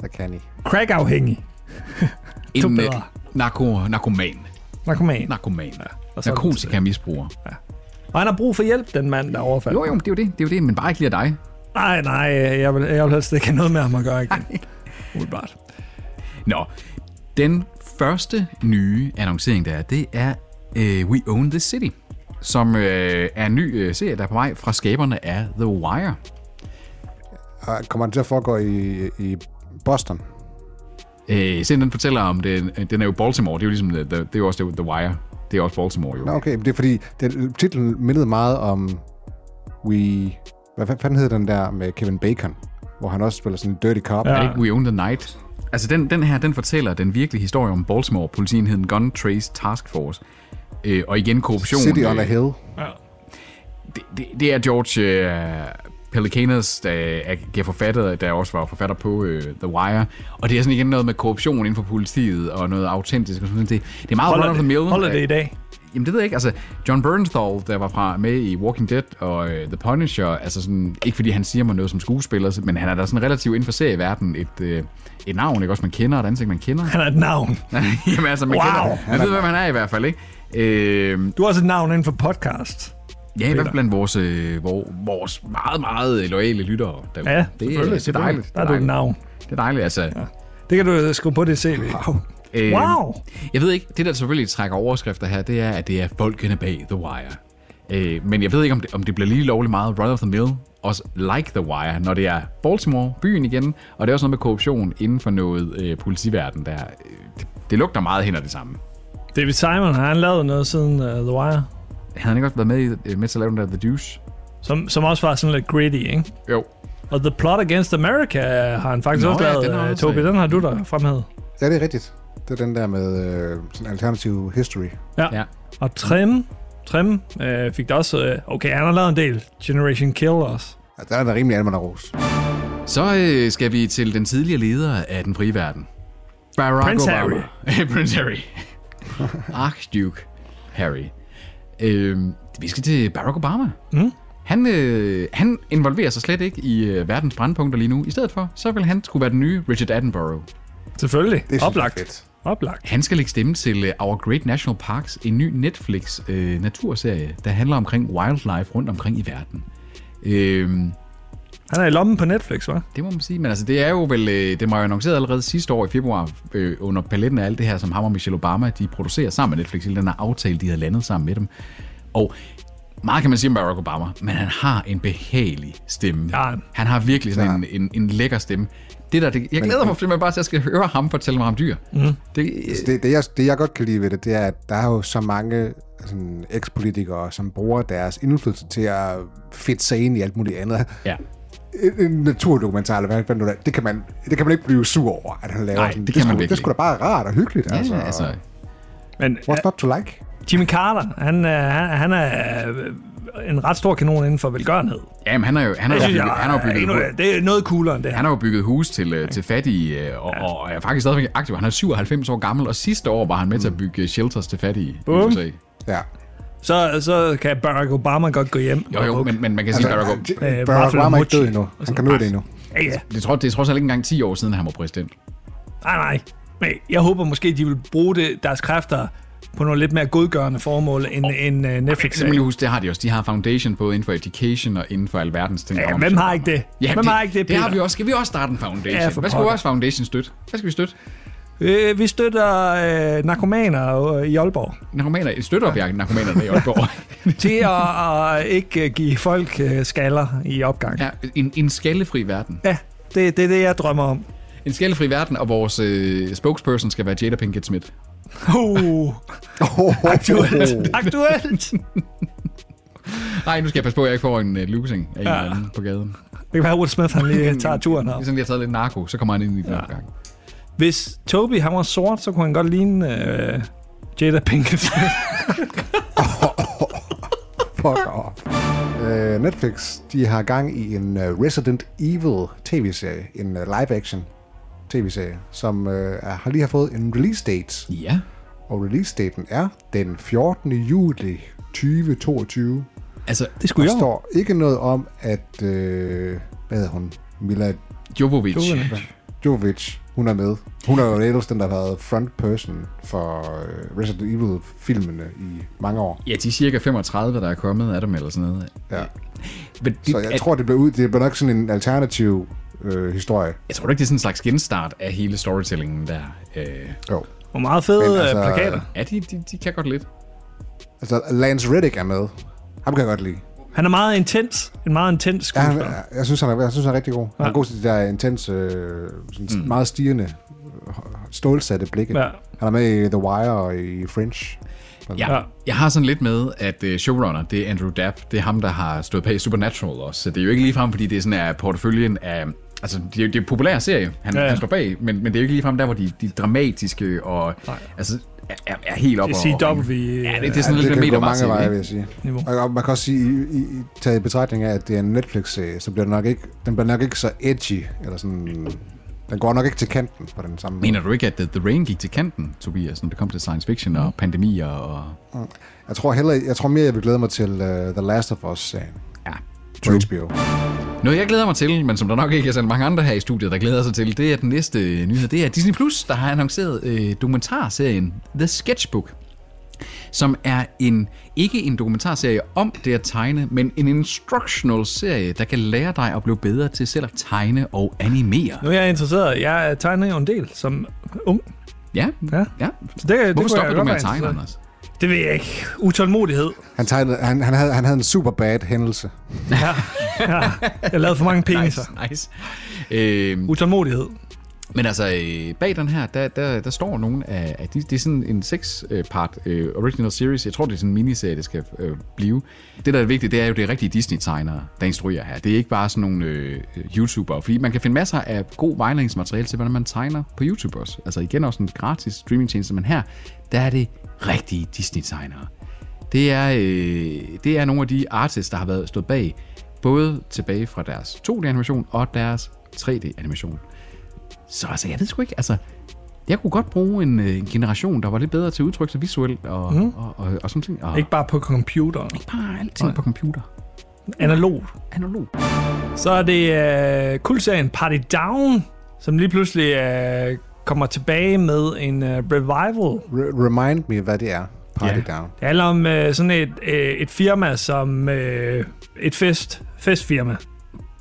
Der kan I. Crack-afhængig. En To øh, narko, narkoman. Narkoman. Narkoman. Så- Narkotika misbruger. Og han har brug for hjælp, den mand, der overfaldt. Jo, jo, det er jo det. Det er jo det, men bare ikke lige af dig. Nej, nej, jeg vil, jeg vil helst ikke have noget med ham at gøre igen. Umiddelbart. Nå, den første nye annoncering, der er, det er uh, We Own the City, som uh, er en ny uh, serie, der er på vej fra skaberne af The Wire. Kommer den til at foregå i, i Boston? Uh, serien den fortæller om, det, den er jo Baltimore, det er jo ligesom, the, det er jo også The, the Wire. Det er også Baltimore jo. Nå, okay, men det er fordi, den, titlen mindede meget om We... Hvad fanden hed den der med Kevin Bacon? Hvor han også spiller sådan en dirty cop. Ja. Er det ikke We Own the Night? Altså, den, den her, den fortæller den virkelige historie om Baltimore, politienheden Gun Trace Task Force. Øh, og igen korruption. City on a øh, Hill. Ja. det, det, det er George øh, Pelicanos, der er, forfattet, der også var forfatter på øh, The Wire. Og det er sådan igen noget med korruption inden for politiet, og noget autentisk. Og sådan. Det, det er meget run of the Holder mill. det, holder det i dag? Jamen det ved jeg ikke. Altså, John Bernthal, der var fra med i Walking Dead og øh, The Punisher, altså sådan, ikke fordi han siger mig noget som skuespiller, men han er da sådan relativt inden for serieverden et, øh, et navn, ikke også man kender, et ansigt man kender. Han er et navn. Jamen altså, man Wow. kender, man ved, hvem han er i hvert fald, ikke? Øh, Du har også et navn inden for podcast. Ja, i hvert fald blandt vores, øh, vores, meget, meget loyale lyttere. derude. Ja, det, er, det er dejligt. Der er du et navn. Det er dejligt, altså. Ja. Det kan du skrive på det CV. Wow. Øh, Wow. Jeg ved ikke, det der selvfølgelig trækker overskrifter her, det er, at det er folkene bag The Wire. Øh, men jeg ved ikke, om det, om det bliver lige lovligt meget run of the mill, også like The Wire, når det er Baltimore, byen igen, og det er også noget med korruption inden for noget øh, politiverden, der øh, det, det lugter meget hen ad det samme. David Simon, har han lavet noget siden uh, The Wire? Han ikke også været med, i, øh, med til at lave den der The Deuce? Som, som også var sådan lidt gritty, ikke? Jo. Og The Plot Against America har han faktisk Nå, også ja, lavet. den har også- Tobi, den har du der fremhævet. Ja, det er rigtigt. Det er den der med øh, sådan alternative history. Ja. Og Trim, Trim øh, fik der også... Øh, okay, han har lavet en del. Generation Kill også. Ja, der er der rimelig almen ros. Så øh, skal vi til den tidligere leder af den frie verden. Barack Prince Obama. Prince Harry. Archduke Harry. Øh, vi skal til Barack Obama. Mm. Han, øh, han involverer sig slet ikke i øh, verdens brandpunkter lige nu. I stedet for, så vil han skulle være den nye Richard Attenborough. Selvfølgelig. Det er Oplagt. fedt. Oplagt. Han skal lægge stemme til øh, Our Great National Parks, en ny Netflix øh, naturserie, der handler omkring wildlife rundt omkring i verden. Øh, Han er i lommen på Netflix, hva'? det må man sige, men altså det er jo vel, øh, det var jo annonceret allerede sidste år i februar, øh, under paletten af alt det her, som ham og Michelle Obama, de producerer sammen med Netflix, hele den her aftale, de havde landet sammen med dem. Og meget kan man sige om Barack Obama, men han har en behagelig stemme. Ja. Han har virkelig sådan en, en, en lækker stemme. Det der, det, jeg glæder mig simpelthen bare til, at jeg skal høre ham fortælle mig om dyr. Mm. Det, Det, det, jeg, det, jeg godt kan lide ved det, det er, at der er jo så mange sådan, ekspolitikere, som bruger deres indflydelse til at fedte sig ind i alt muligt andet. ja. En, en naturdokumentar, eller hvad fanden det kan, man, det kan man ikke blive sur over, at han laver Nej, sådan. det kan man sgu- virkelig Det skulle da bare rart og hyggeligt, altså. Ja, altså, Men What's not to like? Jimmy Carter, han, er- han, han er øh, en ret stor kanon inden for velgørenhed. jamen, han har jo, han har Det bygget, jeg han har er, bygget, endnu, det er noget coolere end det her. Han har jo bygget hus til, øh, til fattige, øh, og, ja. og er faktisk stadigvæk aktiv. Han er 97 år gammel, og sidste år var han med til at bygge shelters til fattige. USA. Ja. Så, så kan Barack Obama godt gå hjem. Jo, jo, men, men man kan sige, Altså, Barack Obama, Øh, Barack Obama er ikke død endnu. Han kan nå det endnu. Ja, ja. det, tror, det er trods alt ikke engang 10 år siden, han var præsident. Nej, nej. Men jeg håber måske, de vil bruge det, deres kræfter på nogle lidt mere godgørende formål end, end uh, Netflix. Så må lige huske, det har de også. De har foundation både inden for education og inden for alverdens ting. Ja, hvem har ikke det? Ja, hvem det, har ikke det, det har Peter? vi også. Skal vi også starte en foundation? Ja, Hvad skal pokker. vores foundation støtte? Hvad skal vi støtte? Øh, vi støtter øh, narkomaner øh, i Aalborg Narkomaner, støtter vi narkomanerne i Aalborg. til at, at ikke give folk øh, skaller i opgang. ja, en, en skallefri verden. Ja, det, det er det, jeg drømmer om. En skallefri verden, og vores øh, spokesperson skal være Jada Pinkett Smith. Uh, aktuelt. aktuelt. Nej, nu skal jeg passe på, at jeg ikke får en uh, losing af en Ja. eller anden på gaden. Det kan være, at Will Smith han lige tager turen her. Er at jeg har taget lidt narko, så kommer han ind i den Ja. ja. Hvis Toby han var sort, så kunne han godt ligne øh, Jada Pinkett. Fuck off. Uh, Netflix, de har gang i en uh, Resident Evil tv-serie, en uh, live-action tv-serie, som uh, er, har lige har fået en release date. Ja. Og release-daten er den 14. juli 2022. Altså, Det skulle Der jeg. står ikke noget om, at... Øh, hvad hedder hun? Mila Jovovic. Jovovich. Jovic, hun er med. Hun er jo ellers den, der har været front person for øh, Resident Evil-filmene i mange år. Ja, de cirka 35, der er kommet af dem, eller sådan noget. Ja. Men det, Så jeg at, tror, det bliver, ud, det bliver nok sådan en alternativ øh, historie. jeg tror ikke, det er sådan en slags genstart af hele storytellingen der. Øh, Jo. Hvor meget fede Men altså, altså- plakater. ja, de, de, de kan godt lidt. Altså, Lance Reddick er med. Ham kan jeg godt lide. Han er meget intens. En meget intens Ja, han, skuespiller. jeg, synes, han er, jeg synes, han er rigtig god. Han Ja. er god til de der intense, øh, sådan mm. meget stigende, øh, stålsatte blikke. Ja. Han er med i The Wire og i French. Ja. Ja. ja. Jeg har sådan lidt med, at uh, showrunner, det er Andrew Dabb. Det er ham, der har stået bag Supernatural også. Så det er jo ikke ligefrem, fordi det er sådan af porteføljen af... Altså, det er, det er en populær serie, han, Ja, ja, ja. han står bag, men, men det er jo ikke ligefrem der, hvor de, de dramatiske og... Nej. Altså, er, er, er helt op Det er CW. Ja, det, det er Ja, sådan det lidt gå meter mange veje, vil jeg sige. Niveau. Og, man kan også sige, i, i, taget i betragtning af, at det er en Netflix-serie, så bliver den nok ikke, den bliver nok ikke så edgy, eller sådan, den går nok ikke til kanten på den samme Mener du ikke, at The, The Rain gik til kanten, Tobias, når det kom til science fiction og pandemier og... Jeg tror, hellere, jeg tror mere, jeg vil glæde mig til uh, The Last of Us-serien Ja, på HBO. Noget, jeg glæder mig til, men som der nok ikke er så mange andre her i studiet, der glæder sig til, det er den næste nyhed. Det er Disney Plus, der har annonceret øh, dokumentarserien The Sketchbook, som er en ikke en dokumentarserie om det at tegne, men en instructional serie, der kan lære dig at blive bedre til selv at tegne og animere. Nu er jeg interesseret. Jeg tegner jo en del som ung. Ja, Ja. ja. Så det, det Hvorfor kunne stopper jeg du med at tegne. Anders? Det ved jeg ikke. Utålmodighed. Han, tegnede, han, han, havde, han havde en super bad hændelse. Ja. ja. Jeg lavede for mange peniser. Nice, nice. Øh, Utålmodighed. Men altså, øh, bag den her, der, der, der står nogle af, af de, det er sådan en seks-part øh, original series. Jeg tror, det er sådan en miniserie, det skal øh, blive. Det, der er vigtigt, det er jo, det er rigtige Disney-tegnere, der instruerer her. Det er ikke bare sådan nogle øh, YouTubere, fordi man kan finde masser af god vejledningsmateriale til, hvordan man tegner på YouTube også. Altså igen også en gratis streamingtjeneste, men her, der er det rigtige Disney-tegnere. Det er, øh, det er nogle af de artists, der har været stået bag både tilbage fra deres 2D-animation og deres 3D-animation. Så altså, jeg ved sgu ikke, altså, jeg kunne godt bruge en, øh, en generation, der var lidt bedre til at udtrykke sig visuelt og, mm. og, og, og sådan ting. Og Ikke bare på computeren. bare alting på computer. Analogt. Analog. Så er det øh, kultserien Party Down, som lige pludselig øh, kommer tilbage med en øh, revival. Re- remind me, hvad det er. Party Ja. Down. Det handler om øh, sådan et, øh, et firma, som øh, et fest, festfirma,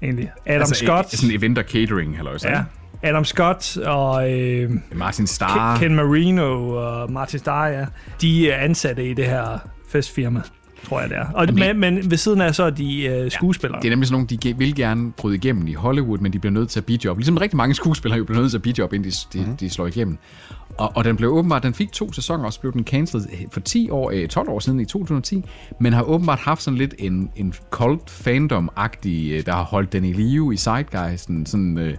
egentlig. Adam altså, Scott. Sådan event og catering, eller ja, Adam Scott og øh, Martin Starr. Ken, Ken Marino og Martin Starr, ja, de er ansatte i det her festfirma, tror jeg det er. Og, det- men, men ved siden af så er de øh, skuespillere. Det er nemlig sådan nogle, de vil gerne bryde igennem i Hollywood, men de bliver nødt til at bijob. Ligesom rigtig mange skuespillere jo bliver nødt til at bijob, inden de, de, mm. de slår igennem. Og, og den blev åbenbart, den fik to sæsoner, og så blev den cancelled for 10 år, øh, 12 år siden i 2010, men har åbenbart haft sådan lidt en, en cult fandom-agtig, øh, der har holdt den i live i Zeitgeisten, sådan øh,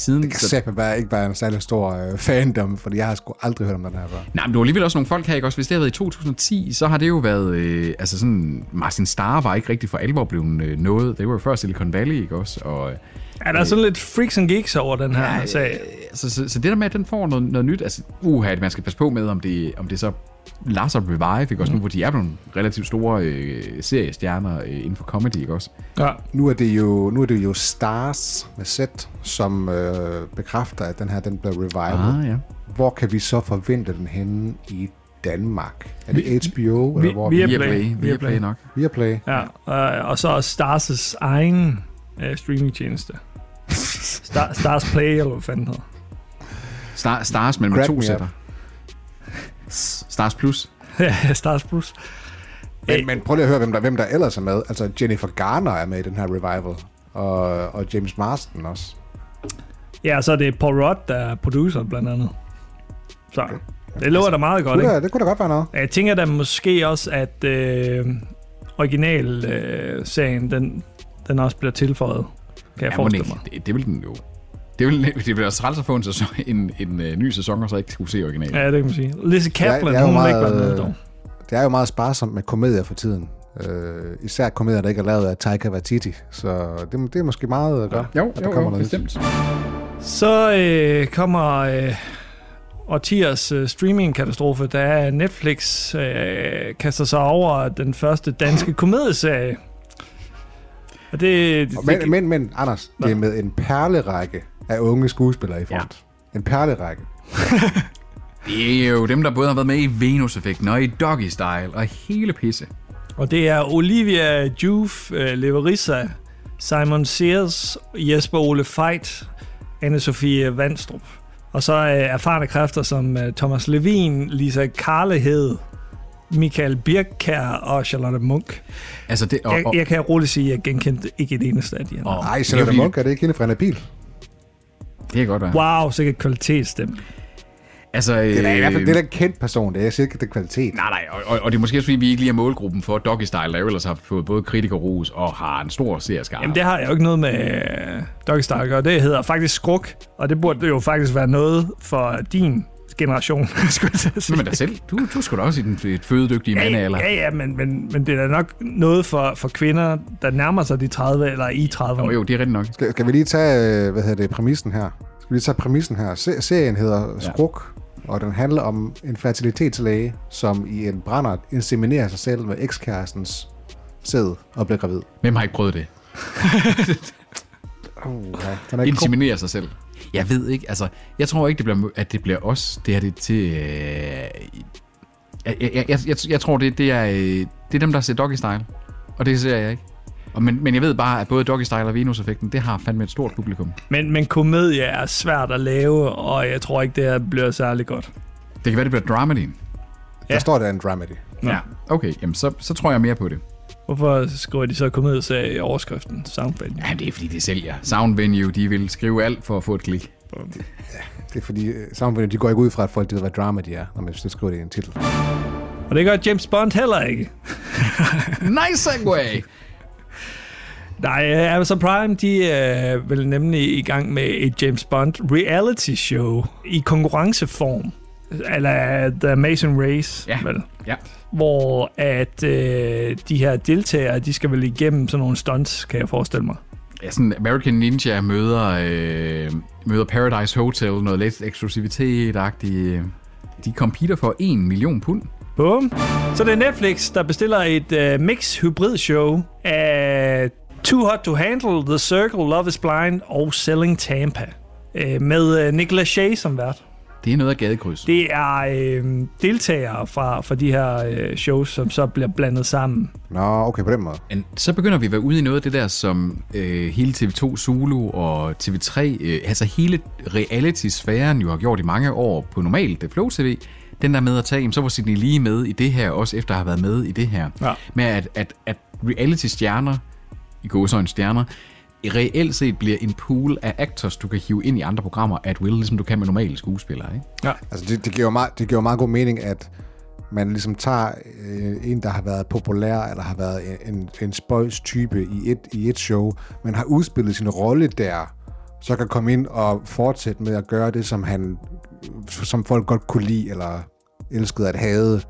siden... Det kan sætte være ikke være en særlig stor øh, fandom, fordi jeg har sgu aldrig hørt om den her før. Nej, men det var alligevel også nogle folk her, ikke også? Hvis det havde været i 2010, så har det jo været... Øh, altså sådan, Martin Starr var ikke rigtig for alvor blevet øh, noget. Det var jo før Silicon Valley, ikke også? Og, øh, Er der sådan lidt freaks and geeks over den her ja, sag? så, så, så det der med, at den får noget, noget nyt, altså uha, at man skal passe på med, om det, om det så lader sig revive, ikke også? Nu, hvor de er nogle relativt store øh, seriestjerner øh, inden for comedy, ikke også? Ja. Nu er det jo, nu er det jo Stars med Z, som øh, bekræfter, at den her den bliver revival. Ah, ja. Hvor kan vi så forvente den henne i Danmark? Er det HBO, vi- eller hvor? vi er- Viaplay, Viaplay. Viaplay, nok. Viaplay. Ja, og, og så er Stars' egen øh, streamingtjeneste. Star, Stars Play, eller hvad fanden hedder. Star, Stars, men med to sætter. Stars Plus. Ja, Stars Plus. Men, men prøv lige at høre, hvem der, hvem der ellers er med. Altså Jennifer Garner er med i den her revival. Og, og James Marsden også. Ja, så er det Paul Rudd, der er producer, blandt andet. Så det lover da meget godt, Kunne ikke? da, det kunne da godt være noget. Jeg tænker da måske også, at øh, original-serien, øh, serien, den, den også bliver tilføjet, kan jeg Ja, forestille mig. Det, det vil den jo. Det vil, det vil også træls at få en, sæson, en, en, en ny sæson, og så ikke skulle se originalen. Ja, det kan man sige. Lizzie Kaplan, det er jo hun vil ikke meget, være med øh, dog. Det er jo meget sparsomt med komedier for tiden. Øh, især komedier, der ikke er lavet af Taika Waititi. Så det, det er måske meget at gøre. Jo, at der jo, kommer jo, noget bestemt. Så øh, kommer øh, årtiers øh, streaming-katastrofe, da Netflix øh, kaster sig over den første danske komedieserie. Og det, det, Men, men, men Anders, det er med en perlerække af unge skuespillere i front. Ja. En perlerække. Det er jo dem, der både har været med i Venus-effekten og i Doggy Style og hele pisse. Og det er Olivia Juf, uh, Leverissa, Simon Sears, Jesper Ole Feit, Anne-Sophie Vandstrup. Og så uh, erfarne kræfter som uh, Thomas Levin, Lisa Karlehed, Michael Birkkær og Charlotte Munk. Altså det, og, Jeg, og, jeg kan roligt sige, at jeg genkendte ikke et eneste af de her. og, Ej, det er Charlotte Munk, er det ikke hende fra Nabil? Det kan godt være. Wow, sikkert kvalitetsstemme. Altså, Det er da i hvert fald øh, det er en kendt person. Det er sikkert ikke det er kvalitet. Nej, nej, og, og, og det er måske også, fordi vi ikke lige er målgruppen for Doggy Style, der jo ellers har fået både kritikerros og har en stor seerskare. Jamen, det har jeg jo ikke noget med uh, Doggy Style at gøre. Det hedder faktisk Skruk, og det burde jo faktisk være noget for din generation, skulle jeg sige. Men dig selv, du, du skulle da også i den et fødedygtige Ja, mandealder. ja, ja, men, men, men det er da nok noget for, for kvinder, der nærmer sig de 30 eller i 30'erne. Jo, jo, det er rigtigt nok. Skal, skal vi lige tage, øh, hvad hedder det, præmissen her? Skal vi lige tage præmissen her? Se, serien hedder Skruk, og den handler om en fertilitetslæge, som i en brænder inseminerer sig selv med ekskærestens sæd og bliver gravid. Hvem har ikke prøvet det? Uh, ja. Den er ikke god. Inseminere sig selv. Jeg ved ikke, altså, jeg tror ikke, det bliver, at det bliver os. Det er det til... Øh, jeg, jeg, jeg, jeg, jeg tror, det, det, er, øh, det er dem, der ser Doggy Style. Og det ser jeg ikke. Og, men, men jeg ved bare, at både Doggy Style og Venus-effekten, det har fandme et stort publikum. Men, men komedie er svært at lave, og jeg tror ikke, det her bliver særlig godt. Det kan være, det bliver dramedy. Der Ja. står der en dramedy. Ja. Okay, jamen så, så tror jeg mere på det. Hvorfor skriver de så komedieserie i overskriften Soundband? Ja, det er fordi, det sælger. Sound Venue, de vil skrive alt for at få et klik. Det er fordi, øh, Soundvenue, de går ikke ud fra, at folk ved, hvad drama de er, når man så skriver det i en titel. Og det gør James Bond heller ikke. Nice segway! Nej, uh, Amazon Prime, de er vel nemlig i gang med et James Bond reality show i konkurrenceform. Eller The Amazing Race, Ja. vel? Ja. Hvor at øh, de her deltagere, de skal vel igennem sådan nogle stunts, kan jeg forestille mig. ja, sådan American Ninja møder, øh, møder Paradise Hotel, noget lidt eksklusivitet-agtigt. De competer for 1 million pund. Bum. Så det er Netflix, der bestiller et uh, mix hybrid show af Too Hot to Handle, The Circle, Love is Blind og Selling Tampa. Uh, med uh, Nicolas Shea som vært. Det er noget af gadekryds. Det er øh, deltagere fra, fra de her øh, shows, som så bliver blandet sammen. Nå, okay, på den måde. Men så begynder vi at være ude i noget af det der, som øh, hele TV2 Zulu og TV3, øh, altså hele reality-sfæren jo har gjort i mange år på normalt det Flow TV. Den der med at tage, jamen, så var Sidney lige med i det her, også efter at have været med i det her. Ja. Med at, at, at reality-stjerner, i gåsøjne stjerner, reelt set bliver en pool af actors, du kan hive ind i andre programmer at will, ligesom du kan med normale skuespillere. Ikke? Ja. Altså, det, det, giver jo meget, det giver meget god mening, at man ligesom tager øh, en, der har været populær, eller har været en, en spøjs type i et, i et show, men har udspillet sin rolle der, så kan komme ind og fortsætte med at gøre det, som han, som folk godt kunne lide, eller elskede at have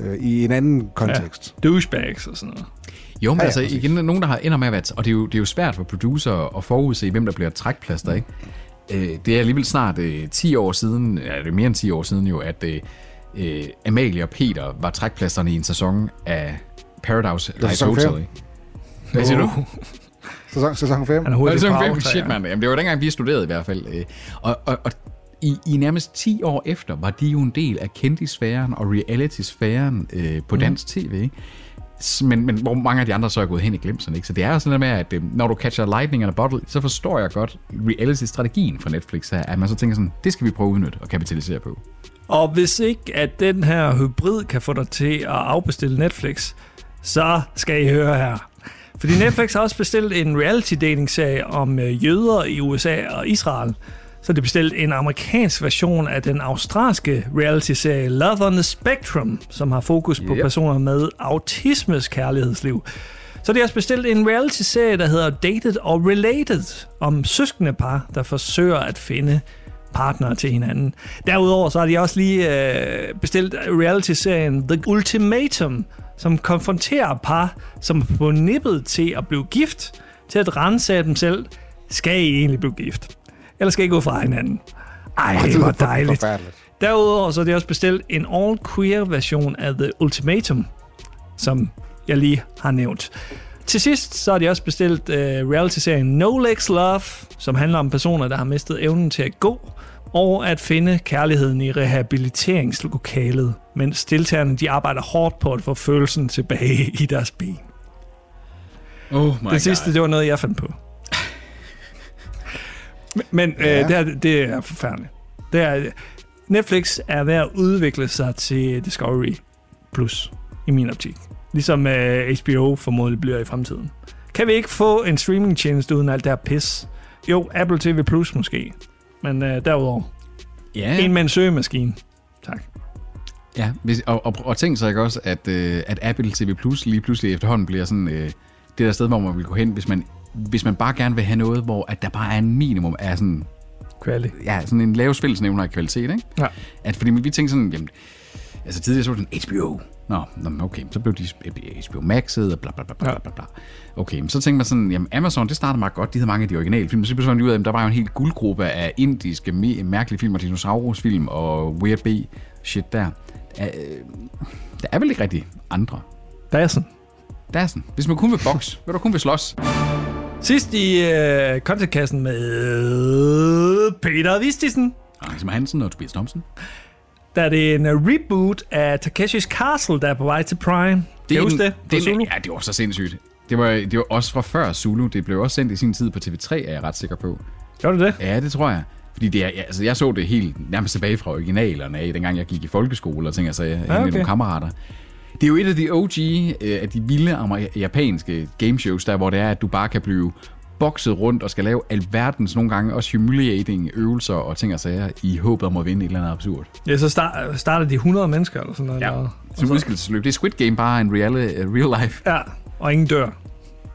øh, i en anden kontekst. Ja. Douchebags og sådan noget. Jo, men Ja, ja, ja, altså præcis. igen, der har ender med at være, og det er jo, det er jo svært for producer at forudse, hvem der bliver trækplaster, ikke? Øh, det er alligevel snart øh, 10 år siden, ja, det er mere end 10 år siden jo, at øh, øh, Amalie og Peter var trækplasterne i en sæson af Paradise Live sæson Hotel, ikke? Hvad siger du? Sæson, sæson 5? Han er sæson på fem, aftræ, shit, ja. mand. Jamen, det var dengang, vi studerede i hvert fald. øh. Og, og, og i, i nærmest 10 år efter var de jo en del af kendisfæren og reality-sfæren øh, på dansk tv, ikke? Men, men hvor mange af de andre så er gået hen i glemserne, ikke? Så det er jo sådan noget med, at øh, når du catcher lightning in a bottle, så forstår jeg godt reality-strategien fra Netflix her, at man så tænker sådan, det skal vi prøve at udnytte og kapitalisere på. Og hvis ikke, at den her hybrid kan få dig til at afbestille Netflix, så skal I høre her. Fordi Netflix har også bestilt en reality dating serie om øh, jøder i USA og Israel. Så de bestilt en amerikansk version af den australske reality-serie Love on the Spectrum, som har fokus på Yep. personer med autismes kærlighedsliv. Så de har også bestilt en reality-serie, der hedder Dated og Related, om søskende par, der forsøger at finde partnere til hinanden. Derudover så har de også lige øh, bestilt reality-serien The Ultimatum, som konfronterer par, som er på nippet til at blive gift, til at rense af dem selv. Skal I egentlig blive gift? Eller skal I gå fra hinanden? Ej, det var dejligt. Derudover så har de også bestilt en all-queer version af The Ultimatum, som jeg lige har nævnt. Til sidst så har de også bestilt uh, reality-serien No Legs Love, som handler om personer, der har mistet evnen til at gå, og at finde kærligheden i rehabiliteringslokalet, mens deltagerne de arbejder hårdt på at få følelsen tilbage i deres ben. Oh my Det sidste, det var noget, jeg fandt på. Men, men Ja. øh, det, er, det er forfærdeligt. Det er, Netflix er ved at udvikle sig til Discovery Plus, i min optik. Ligesom øh, HBO formodentlig bliver i fremtiden. Kan vi ikke få en streamingtjeneste uden alt det her pis? Jo, Apple TV Plus måske. Men øh, derudover, Ja, en med en søgemaskine. Tak. Ja, hvis, og, og, og tænk så ikke også, at, øh, at Apple TV Plus lige pludselig efterhånden bliver sådan øh, det der sted, hvor man vil gå hen, hvis man, hvis man bare gerne vil have noget, hvor at der bare er en minimum af sådan, Quali. ja, sådan en lavest fællesnævner af kvalitet, ikke? Ja. At, fordi vi tænkte sådan, jamen, altså tidligere så var det sådan HBO. Nå, okay, så blev de HBO Max'et og bla bla bla bla, Ja. bla, bla. Okay, men så tænkte man sådan, jamen Amazon, det startede meget godt, de havde mange af de originale film, så fandt de ud af, at der var jo en hel guldgruppe af indiske, mærkelige film og dinosaurusfilm og Weird B shit der. Øh, Der er vel ikke rigtig andre. Der er sådan. Der er sådan. Hvis man kun vil box, vil du kun vil slås. Sidst i øh, contentkassen med Peter Vistisen. Anders Hansen og Tobias Thomsen. Der er det en reboot af Takeshis Castle, der er på vej til Prime. Du huske det? Det, Zulu? ja, det var så sindssygt. Det var, det var også fra før Zulu. Det blev også sendt i sin tid på TV3, er jeg ret sikker på. Gjorde du det? Ja, det tror jeg. Fordi det er, ja, altså, jeg så det helt nærmest tilbage fra originalerne af, dengang jeg gik i folkeskole og ting, altså jeg ja, okay. med nogle kammerater. Det er jo et af de OG, øh, af de vilde amer- japanske gameshows, der hvor det er, at du bare kan blive bokset rundt og skal lave alverdens nogle gange også humiliating øvelser og ting og sager i håbet om at vinde et eller andet absurd. Ja, så start, starter de 100 mennesker eller sådan noget. Ja, eller- som udskillelsesløb. Det er Squid Game bare en real, uh, real life. ja, og ingen dør.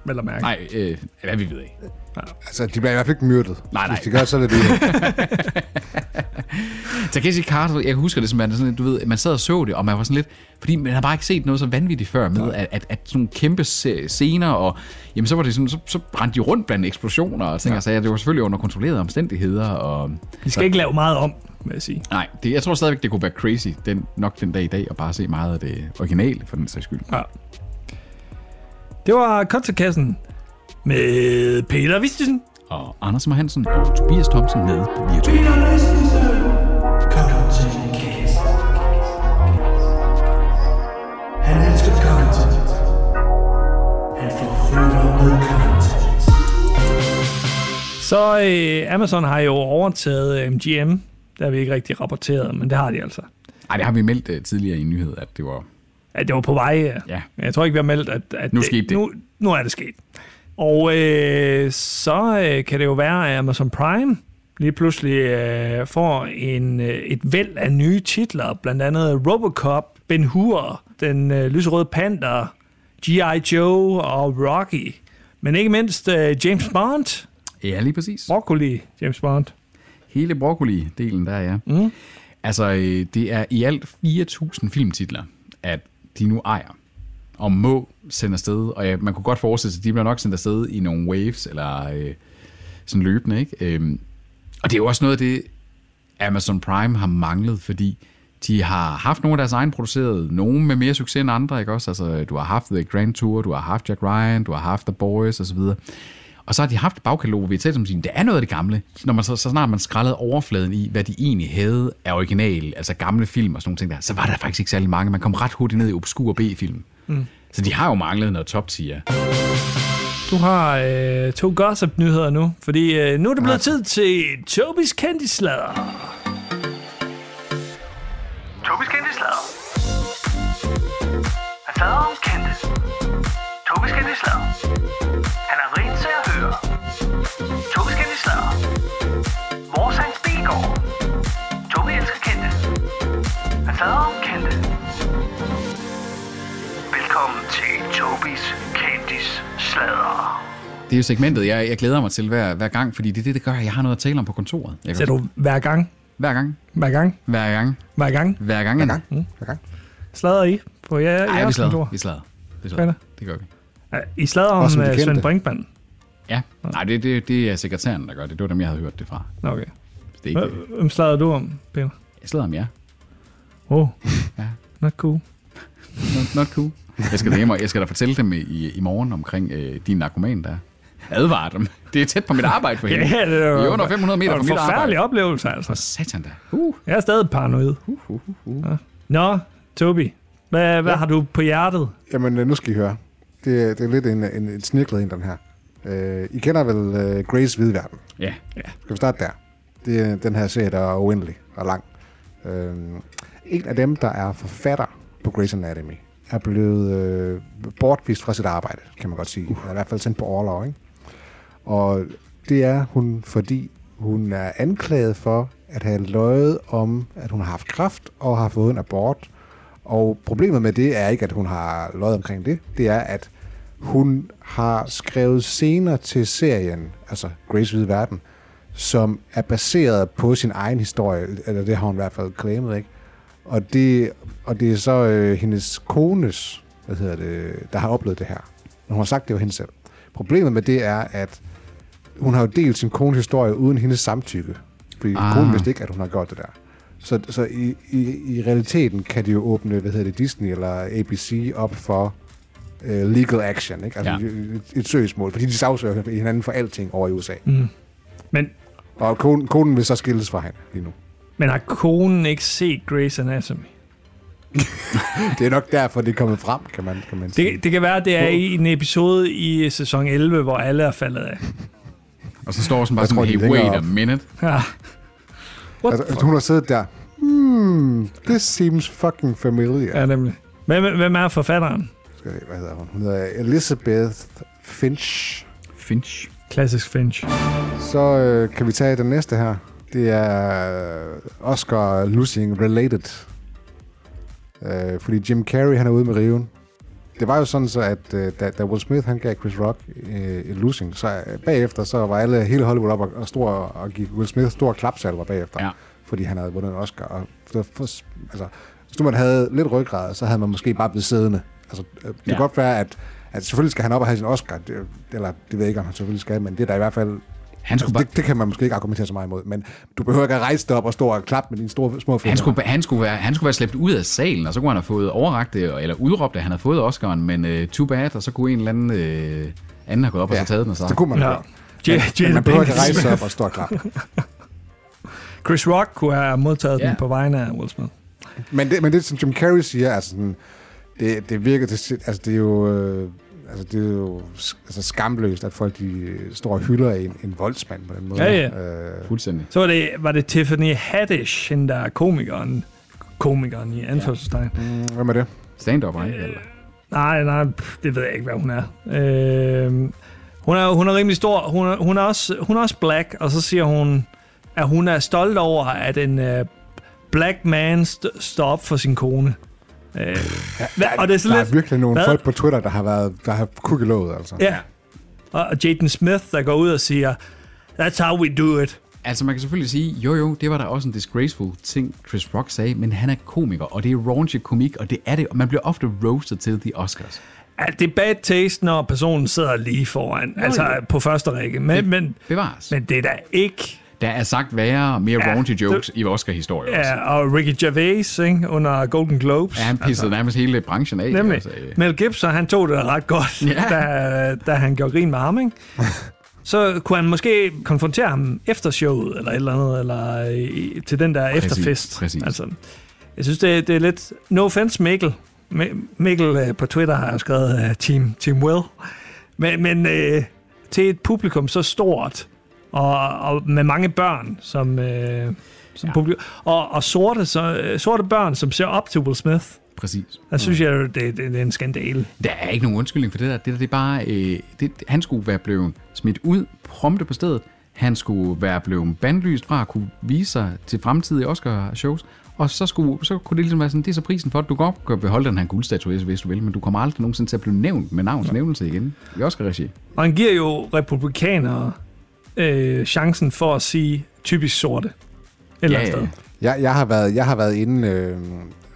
Vel at mærke. Nej, øh, hvad vi ved ikke. Altså, de bliver i hvert fald ikke myrdet. Nej, nej. Hvis de gør, så er det det. Takeshi Carter, jeg husker det som, at sådan, du ved, man sad og så det, og man var sådan lidt, fordi man har bare ikke set noget så vanvittigt før med, at, at, at sådan nogle kæmpe scener, og jamen så var det sådan, så, så brændte de rundt blandt eksplosioner, og ting, ja. så det var selvfølgelig under kontrollerede omstændigheder, og Vi skal ikke lave meget om, vil jeg sige. nej, det, jeg tror stadigvæk, det kunne være crazy, den, nok den dag i dag, at bare se meget af det originale, for den sags skyld. Ja. Det var Kontakassen med Peter Vistisen. Og Anders Hansen og Tobias Thomsen med virtuelt. Så øh, Amazon har jo overtaget øh, MGM. Det har vi ikke rigtig rapporteret, men det har de altså. Ej, det har vi meldt uh, tidligere i en nyhed, at det var... Ja, det var på vej. Ja. Ja. Jeg tror ikke, vi har meldt, at, at Nu skete det. Nu, nu er det sket. Og øh, så øh, kan det jo være, at Amazon Prime lige pludselig øh, får en, øh, et væld af nye titler, blandt andet Robocop, Ben Hur, Den øh, lyserøde panda, G.I. Joe og Rocky. Men ikke mindst øh, James Bond. Ja, lige præcis. Broccoli James Bond. Hele broccoli-delen der, ja. Mm. Altså, øh, det er i alt 4.000 filmtitler, at de nu ejer og må sende afsted. Og ja, man kunne godt forestille sig, at de bliver nok sendt afsted i nogle waves, eller øh, sådan løbende, ikke? Øhm, og det er jo også noget af det, Amazon Prime har manglet, fordi de har haft nogle af deres egen produceret, nogle med mere succes end andre, ikke også? Altså, du har haft The Grand Tour, du har haft Jack Ryan, du har haft The Boys osv. Og så har de haft bagkatalog, hvor vi har talt som siger, det er noget af det gamle. Når man så, så snart man skrællede overfladen i, hvad de egentlig havde af original, altså gamle film og sådan nogle ting der, så var der faktisk ikke særlig mange. Man kom ret hurtigt ned i obskur B-film. Mm. Så de har jo manglet noget top tier. Du har øh, to gossip-nyheder nu, fordi øh, nu er det blevet tid til Tobis kendtislader. Tobis kendte slader. Han slader om kendte. Tobis kendte slader. Det er jo segmentet, jeg, jeg glæder mig til hver, hver gang, fordi det er det, der gør, at jeg har noget at tale om på kontoret. Jeg Ser du hver gang, hver gang, hver gang, hver gang, hver gang hver gang. Hver gang. Hver gang. slader I på jer, Ej, vi jeres slader. kontor? Vi slader. Vi er slader. det? Det gør vi. I slader om uh, Svend. Brinkmann? Ja, nej, det, det, det er sekretæren, der gør det. Det var dem, jeg havde hørt det fra. Okay. Det er ikke det. Hvem slader du om, Peter? Jeg slader om jer. Oh, Ja. not cool. Not, not cool. Jeg skal, da hjem, og jeg skal da fortælle dem i, i morgen omkring øh, din narkoman der. Advare dem. Det er tæt på mit arbejde for hende. Ja, det er er under 500 meter det fra var mit en forfærdelig arbejde. oplevelse, altså. For satan da. Uh. Jeg er stadig paranoid. Ja. Nå, Tobi, hvad, hvad har du på hjertet? Jamen, øh, nu skal I høre. Det, er- det er lidt en, en, en snirklet en, den her. Øh, I kender vel uh, Grace Hvidverden? Ja. Skal vi starte der? Det er den her serie, der er uendelig og lang. Øh, en af dem, der er forfatter på Grey's Anatomy, er blevet øh, bortvist fra sit arbejde, kan man godt sige. Uh. I hvert fald sendt på overlov, ikke? Og det er hun, fordi hun er anklaget for at have løjet om, at hun har haft kræft og har fået en abort. Og problemet med det er ikke, at hun har løjet omkring det. Det er, at hun har skrevet scener til serien, altså Grace Hvide Verden, som er baseret på sin egen historie, eller det har hun i hvert fald claimet, ikke? Og det, og det er så øh, hendes kones, hvad hedder det, der har oplevet det her. Hun har sagt, det var hende selv. Problemet med det er, at hun har jo delt sin kones historie uden hendes samtykke. Fordi Ah. konen vidste ikke, at hun har gjort det der. Så, så i, i, i realiteten kan de jo åbne, hvad hedder det, Disney eller ABC op for uh, legal action, ikke? Altså ja. et, et søgsmål, fordi de sagsøger hinanden for alting over i USA. Mm. Men, Og konen, konen vil så skilles fra hende lige nu. Men har konen ikke set Grey's Anatomy? Det er nok derfor, det er kommet frem, kan man, kan man sige. Det, det kan være, det er i en episode i sæson 11, hvor alle er faldet af. Og så står sådan bare Jeg sådan, hey, er wait a op. minute. Ja. What Altså, hun har siddet der. Hmm, this seems fucking familiar. Ja, nemlig. Hvem, hvem er forfatteren? Skal jeg Hvad hedder hun? Hun hedder Elizabeth Finch. Finch. Klassisk Finch. Så øh, kan vi tage den næste her. Det er Oscar losing related. Øh, fordi Jim Carrey, han er ude med riven. Det var jo sådan så, at øh, da, da Will Smith, han gav Chris Rock øh, et losing, så øh, bagefter, så var alle, hele Hollywood op og, og, stor, og give Will Smith stor klapsalver bagefter. Ja. fordi han havde vundet en Oscar. Og for, for, altså, hvis nu man havde lidt ryggrad, så havde man måske bare blevet siddende. Altså, øh, det kan Ja. godt være, at, at selvfølgelig skal han op og have sin Oscar, det, eller det ved jeg ikke, om han selvfølgelig skal, men det er da i hvert fald... Han skulle, Altså, bare, det, det, kan man måske ikke argumentere så meget imod, men du behøver ikke at rejse dig op og stå og klappe med dine store, små fingre. han, skulle, han, skulle være, han skulle være slæbt ud af salen, og så kunne han have fået overragt det, eller udråbt, at han havde fået Oscar'en, men uh, too bad, og så kunne en eller anden, uh, anden have gået op og så taget den og så. det kunne man Ja. ja. J- Men Jada man behøver ikke rejse sig op og stå og klappe. Chris Rock kunne have modtaget Ja. den på vegne af Will Smith. Men det, men det som Jim Carrey siger, altså sådan, det, det virker til, altså det er jo, øh, altså det er jo altså skamløst, at folk de øh, står og hylder en, en voldsmand på den måde. Ja, ja. Øh, Fuldstændig. Så var det, var det Tiffany Haddish, hende der er komikeren, komikeren i anførselstegn. mm, hvem er det? Stand-up, ikke? Eller? Nej, nej, det ved jeg ikke, hvad hun er. Øh, hun er, hun er rimelig stor. Hun er, hun, er også, hun er også black, og så siger hun, at hun er stolt over, at en uh, black man st- står op for sin kone. Øh, hvad, og det er så Der lidt... er virkelig nogle Hvad? folk på Twitter, der har været, der har kukket låget, altså. Ja. Og og Jaden Smith, der går ud og siger, that's how we do it. Altså, man kan selvfølgelig sige, jo jo, det var da også en disgraceful ting, Chris Rock sagde, men han er komiker, og det er raunchy komik, og det er det, og man bliver ofte roasted til de Oscars. Ja, det er bad taste, når personen sidder lige foran, Jo, altså jo. på første række. Men, men, Bevares. men det er da ikke... Der er sagt værre, mere Ja, raunchy jokes det- i Oscar-historie også. Ja, og Ricky Gervais ikke, under Golden Globes. Ja, han pissede nærmest hele branchen af. Nemlig. Altså, øh, Mel Gibson, han tog det ret godt, Ja. da, da han gjorde grin med ham, ikke? Så kunne han måske konfrontere ham efter showet, eller et eller andet, eller i, til den der Præcis, efterfest. præcis. Altså, jeg synes, det, det er lidt... No offense, Mikkel. Mi- Mikkel øh, på Twitter har skrevet uh, team, team Will. Men, men øh, til et publikum så stort, og, og med mange børn, som, øh, som ja. publikum, og, og sorte, så, øh, sorte børn, som ser op til Will Smith, Præcis. der synes jeg, jo, det, det, det er en skandale. Der er ikke nogen undskyldning for det der. Det der, det er bare... Øh, det, han skulle være blevet smidt ud prompte på stedet. Han skulle være blevet bandlyst fra at kunne vise sig til fremtidige Oscar-shows. Og så, skulle, så kunne det ligesom være sådan, det er så prisen for, at du godt kan beholde den her guldstatuette, hvis du vil, men du kommer aldrig nogensinde til at blive nævnt med navns nævnelse igen i Oscar-regi. Og han giver jo republikanere øh, chancen for at sige typisk sorte. Et eller andet Ja, ja. sted. Jeg, jeg, har været, jeg har været inde øh,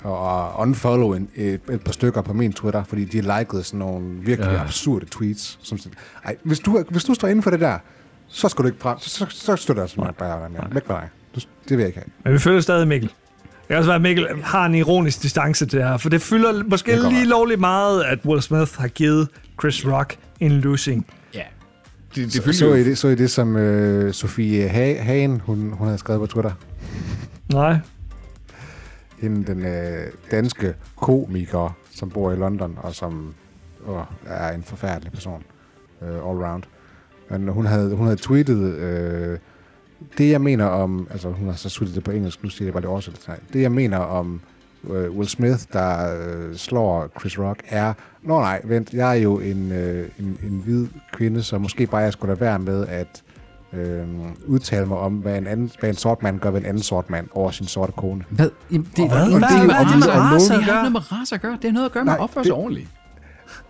og unfollow en, et, et par stykker på min Twitter, fordi de likede sådan nogle virkelig Ja. absurde tweets. Som, sådan, ej, hvis, du, hvis du står inden for det der, så skal du ikke frem. Så, så, så støtter jeg sådan bare dig mere. Væk med dig. Du, det vil jeg ikke have. Men vi følger stadig Mikkel. Det kan også være, at Mikkel har en ironisk distance til det her, for det fylder måske Det lige lovligt meget, at Will Smith har givet Chris Rock en losing. Det, det Så, så, I det, så I det, som øh, Sofie ha- Hagen, hun, hun havde skrevet på Twitter. Nej. Hende, den øh, danske komiker, som bor i London, og som åh, er en forfærdelig person øh, all round. Men hun havde, hun havde tweetet, øh, det jeg mener om, altså hun har så tweetet det på engelsk, nu siger jeg bare det oversættelse. Det jeg mener om øh, Will Smith, der øh, slår Chris Rock, er, nå nej, vent, jeg er jo en, øh, en, en hvid kvinde, så måske bare jeg skulle lade være med at øh, udtale mig om, hvad en, anden, hvad en sort mand gør ved en anden sort mand over sin sorte kone. Hvad? Jamen, det, Hvad? det, Hvad? det, Hvad har det med race at Det har noget med race at gøre. Det har noget at gøre med Nej, det- sig ordentligt.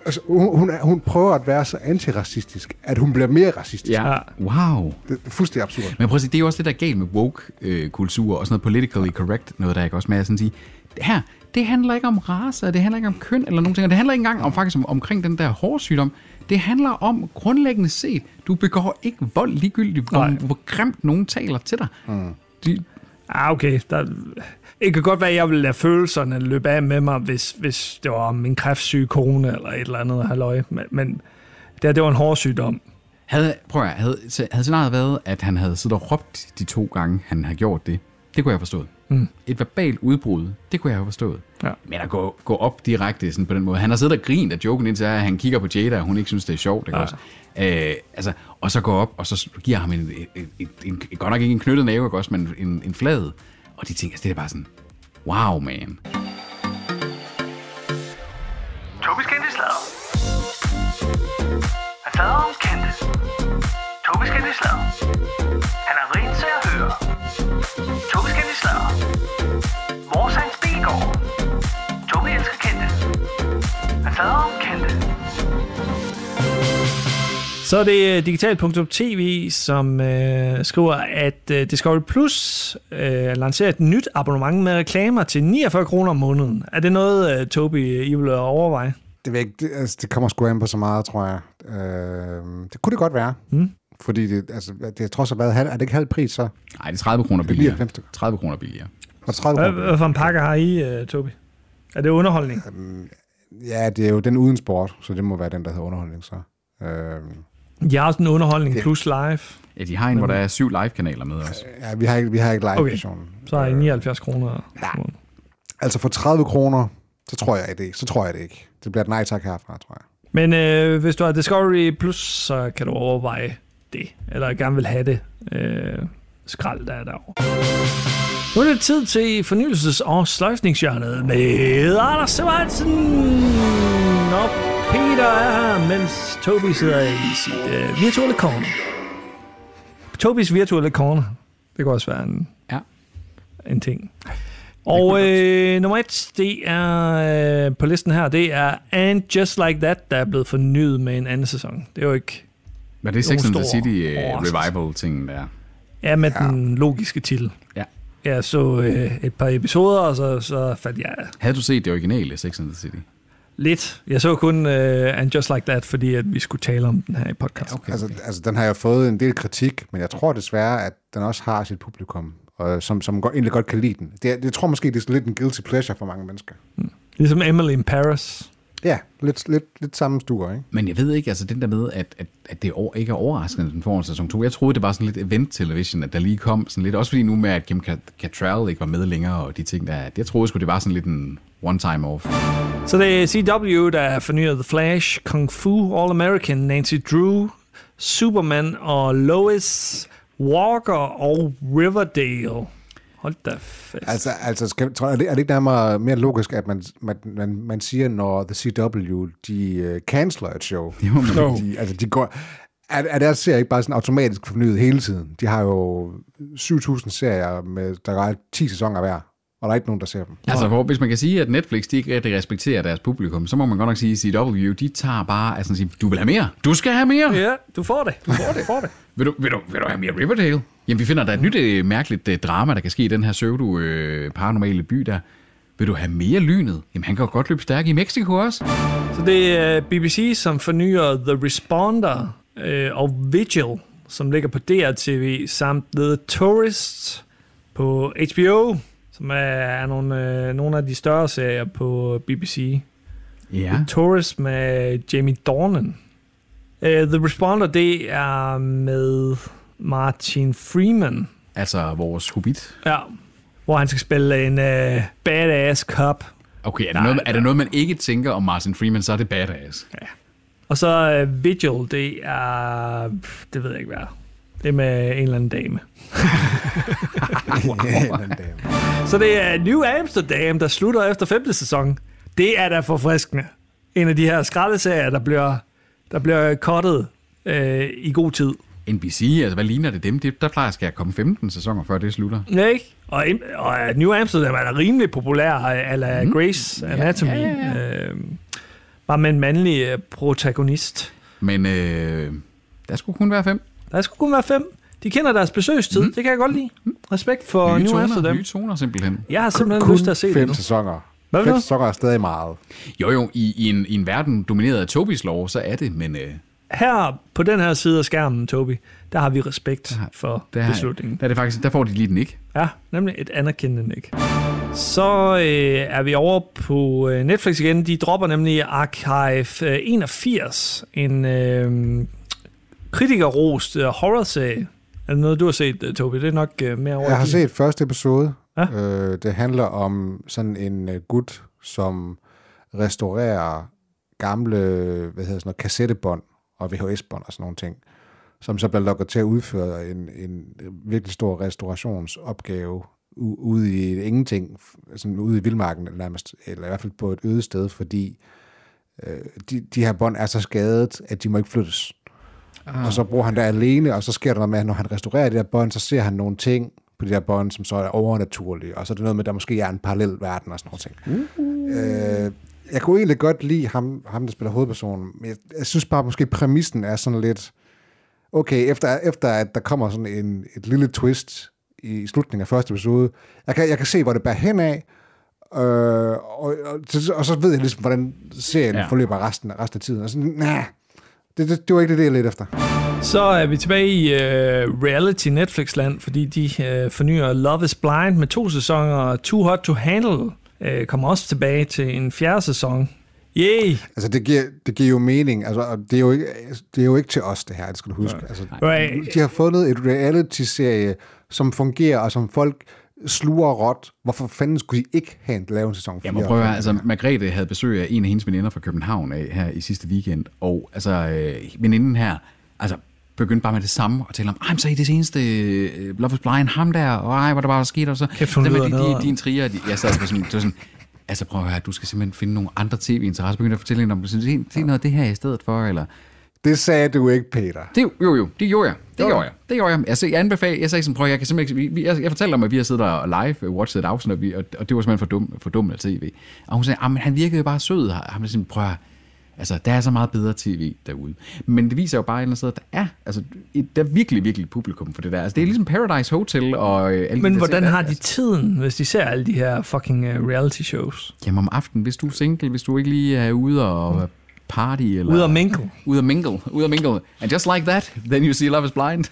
Altså, hun, hun, er, hun prøver at være så antiracistisk, at hun bliver mere racistisk. Ja. Wow. Det er fuldstændig absurd. Men prøv at sige, det er jo også det, der er galt med woke-kultur og sådan noget politically correct, noget der ikke også med at sådan sige, det her, det handler ikke om race, det handler ikke om køn eller nogen ting, og det handler ikke engang om faktisk om, omkring den der hårsygdom. Det handler om grundlæggende set, du begår ikke vold ligegyldigt, hvor, hvor grimt nogen taler til dig. Mm. De, Ah, okay. Der, det kan godt være, at jeg ville lade følelserne løbe af med mig, hvis, hvis det var min kræftsyge kone eller et eller andet halløj. Men, men det, det var en hård sygdom. havde, prøv at, havde, havde scenariet været, at han havde siddet og råbt de to gange, han havde gjort det, det kunne jeg forstået. Mm. Et verbalt udbrud, det kunne jeg have forstået. Ja. Men at gå, gå op direkte sådan på den måde. Han har siddet og grint af joken, indtil at han kigger på Jada, og hun ikke synes, det er sjovt. Ikke Ja. også? Øh, altså, og så gå op, og så giver ham en, en, en, en, en godt nok ikke en knyttet næve, ikke også, men en, en flad. Og de tænker, altså, det er bare sådan, wow, man. Tobis kendte sladder. Han sladrer om kendte. Tobis kendte sladder. Han er rent sladder. Vores hans Bilgaard. Tobi elsker kendte. Han sladrer om kendte. Så er det digital.tv, som øh, skriver, at øh, Discovery Plus øh, lancerer et nyt abonnement med reklamer til 49 kroner om måneden. Er det noget, øh, Toby, I vil overveje? Det, ved jeg ikke, det, altså, det kommer sgu an på så meget, tror jeg. Øh, det kunne det godt være. Mm. Fordi det, altså, det er trods alt været, halv- er det ikke halv pris så? Nej, det er 30 kroner er billigere. 99 stykker. 30 kroner billigere. Og 30 Hvad, kroner. hvad for en pakke har I, øh, Toby? Er det underholdning? Ja, det er jo den uden sport, så det må være den, der hedder underholdning så. Øh, Jeg har også en underholdning Det- plus live. Ja, de har en, hvor der er syv live-kanaler med også. ja, vi har ikke, vi har ikke Okay. live-versionen. Så har I 79 kroner. Ja. Altså for 30 kroner, så tror jeg det ikke. Så tror jeg det ikke. Det bliver et nej tak herfra, tror jeg. Men øh, hvis du har Discovery Plus, så kan du overveje det. Eller gerne vil have det. Øh, skrald, der er derovre. Nu er det tid til fornyelses- og sløjfningshjørnet med Anders Sebastian. Og Peter er her, mens Toby sidder i sit øh, virtuelle corner. Tobis virtuelle corner. Det kan også være en, Ja. en ting. Og øh, nummer et, det er øh, på listen her, det er And Just Like That, der er blevet fornyet med en anden sæson. Det er jo ikke Men det er Sex and the City uh, revival-tingen der. Ja, med ja. den logiske titel. Ja. Jeg så øh, et par episoder, og så, så faldt jeg Havde du set det originale Sex and the City? lidt. Jeg så kun øh, And Just Like That, fordi at vi skulle tale om den her i podcasten. Okay. Altså, altså, den har jo fået en del kritik, men jeg tror desværre, at den også har sit publikum, og som, som godt, egentlig godt kan lide den. Det, jeg tror måske, det er lidt en guilty pleasure for mange mennesker. Ligesom Emily in Paris. Ja, lidt, lidt, lidt samme stuer, ikke? Men jeg ved ikke, altså den der med, at, at, at det over, ikke er overraskende, at den får en sæson 2. Jeg troede, det var sådan lidt event television, at der lige kom sådan lidt, også fordi nu med, at Kim Cat- Cattrall ikke var med længere, og de ting der, jeg troede sgu, det var sådan lidt en one-time off. Så det er CW, der fornyer The Flash, Kung Fu, All American, Nancy Drew, Superman og Lois, Walker og Riverdale. Hold da fast. Altså, altså skal, tror, er, det, er det ikke nærmere mere logisk, at man, man, man, man siger, når The CW, de uh, canceler et show? Jo, Fordi de, altså, de går... Er, er deres serie ikke bare sådan automatisk fornyet hele tiden? De har jo 7.000 serier, med, der er 10 sæsoner hver, og der er ikke nogen, der ser dem. Altså, hvor, hvis man kan sige, at Netflix de ikke rigtig respekterer deres publikum, så må man godt nok sige, at CW, de tager bare, altså sige, du vil have mere, du skal have mere. Ja, du får det. Du får det. får det. Vil du, vil, du, vil du have mere Riverdale? Jamen, vi finder, der er et nyt øh, mærkeligt øh, drama, der kan ske i den her pseudo-paranormale by der. Vil du have mere lynet? Jamen, han kan jo godt løbe stærk i Mexico også. Så det er BBC, som fornyer The Responder øh, og Vigil, som ligger på DRTV, samt The Tourist på HBO, som er, er nogle, øh, nogle af de større serier på BBC. Ja. Tourist med Jamie Dornan. Uh, The Responder, det er med Martin Freeman, Altså, vores hobbit. ja, hvor han skal spille en uh, badass cop. Okay, er det, Nej, noget, er det noget, man ikke tænker om Martin Freeman, så er det badass. Og så uh, Vigil, det er, det ved jeg ikke hvad er. Det er med en eller anden dame. Så det er New Amsterdam, der slutter efter femte sæson. Det er da forfriskende. En af de her skraldeserier, der bliver, der bliver cuttet øh, i god tid. NBC, altså hvad ligner det dem? Det, der plejer skal komme 15 sæsoner, før det slutter. Ja, ikke? Og, og New Amsterdam er da rimelig populær, ala mm. Grace Anatomy. Ja, ja, ja. Øh, bare med en mandlig øh, protagonist. Men øh, der skulle kun være fem. Der skulle kun være fem. De kender deres besøgstid. Mm. Det kan jeg godt lide. Respekt for Nye New toner, Amsterdam. nye toner simpelthen. Jeg har simpelthen Kun lyst til at se det fem nu. sæsoner. Hvad Fem sæsoner er stadig meget. Jo jo, i, i, en, i en verden domineret af Tobis lov, så er det, men øh, Her på den her side af skærmen, Toby, der har vi respekt har- for der, er, beslutningen. der, er det faktisk, der får de lige den ikke. Ja, nemlig et anerkendende nik. Så øh, er vi over på øh, Netflix igen. De dropper nemlig Archive øh, 81, en øh, kritikerrost øh, horror-serie. Er det noget, du har set, øh, Toby? Det er nok øh, mere over Jeg har set første episode. Ja. Øh, det handler om sådan en uh, gut, som restaurerer gamle hvad hedder sådan noget, kassettebånd og VHS-bånd og sådan nogle ting, som så bliver lukket til at udføre en, en virkelig stor restaurationsopgave ude i ingenting, sådan ude i vildmarken nærmest, eller i hvert fald på et øde sted, fordi øh, de, de her bånd er så skadet, at de må ikke flyttes. Ah. Og så bruger han det alene, og så sker der noget med, at når han restaurerer de der bånd, så ser han nogle ting på de der bånd, som så er overnaturlige, og så er det noget med, at der måske er en parallel verden og sådan noget ting. Uh. Øh, jeg kunne egentlig godt lide ham, ham der spiller hovedpersonen, men jeg, jeg synes bare, måske præmissen er sådan lidt, okay, efter, efter at der kommer sådan en, et lille twist i slutningen af første episode, jeg kan, jeg kan se, hvor det bærer hen af, øh, og, og, og, så ved jeg ligesom, hvordan serien Ja. forløber resten, resten af tiden. Og sådan, nah, det, det, det var ikke det, jeg lidt efter. Så er vi tilbage i uh, reality Netflix-land, fordi de uh, fornyer Love is Blind med to sæsoner. Too Hot to Handle uh, kommer også tilbage til en fjerde sæson. Yay! Altså, det giver, det giver jo mening. Altså, det, er jo ikke, det er jo ikke til os, det her, det skal du huske. Altså, Right. de har fundet et reality-serie, som fungerer, og som folk sluger råt. Hvorfor fanden skulle de ikke have en lave en sæson 4? Jeg må prøve at altså Margrethe havde besøg af en af hendes veninder fra København af, her i sidste weekend, og altså øh, veninden her, altså begyndte bare med det samme og tale om, ej, men så i det seneste øh, Love is Blind, ham der, og ej, hvad der bare sket, og så Kæft, hun lyder de, de, dine trier, de, jeg sad på sådan, det var sådan, altså prøv at høre, du skal simpelthen finde nogle andre tv-interesser, begynde at fortælle hende om, se, se noget af det her i stedet for, eller, Det sagde du ikke, Peter. det, jo, jo, det gjorde jeg. Det Gjorde gjorde jeg. Det gjorde jeg. Altså, jeg anbefaler, jeg sagde sådan, prøv, jeg kan simpelthen ikke, vi, jeg, jeg fortalte om, at vi har siddet og live watchet et afsnit, og, vi, og, og det var simpelthen for dum, for dum af tv. Og hun sagde, "Ah, men han virkede jo bare sød. Er sådan, prøv at, høre, altså, der er så meget bedre tv derude. Men det viser jo bare et eller andet sted, at der er, altså, et, der er virkelig, virkelig publikum for det der. Altså, det er ligesom Paradise Hotel og øh, alle Men de der hvordan ting. har de tiden, hvis de ser alle de her fucking uh, reality shows? Jamen om aftenen, hvis du er single, hvis du ikke lige er ude og party, eller... Ude at mingle. Ude at mingle. Ude at mingle. And just like that, then you see Love is Blind.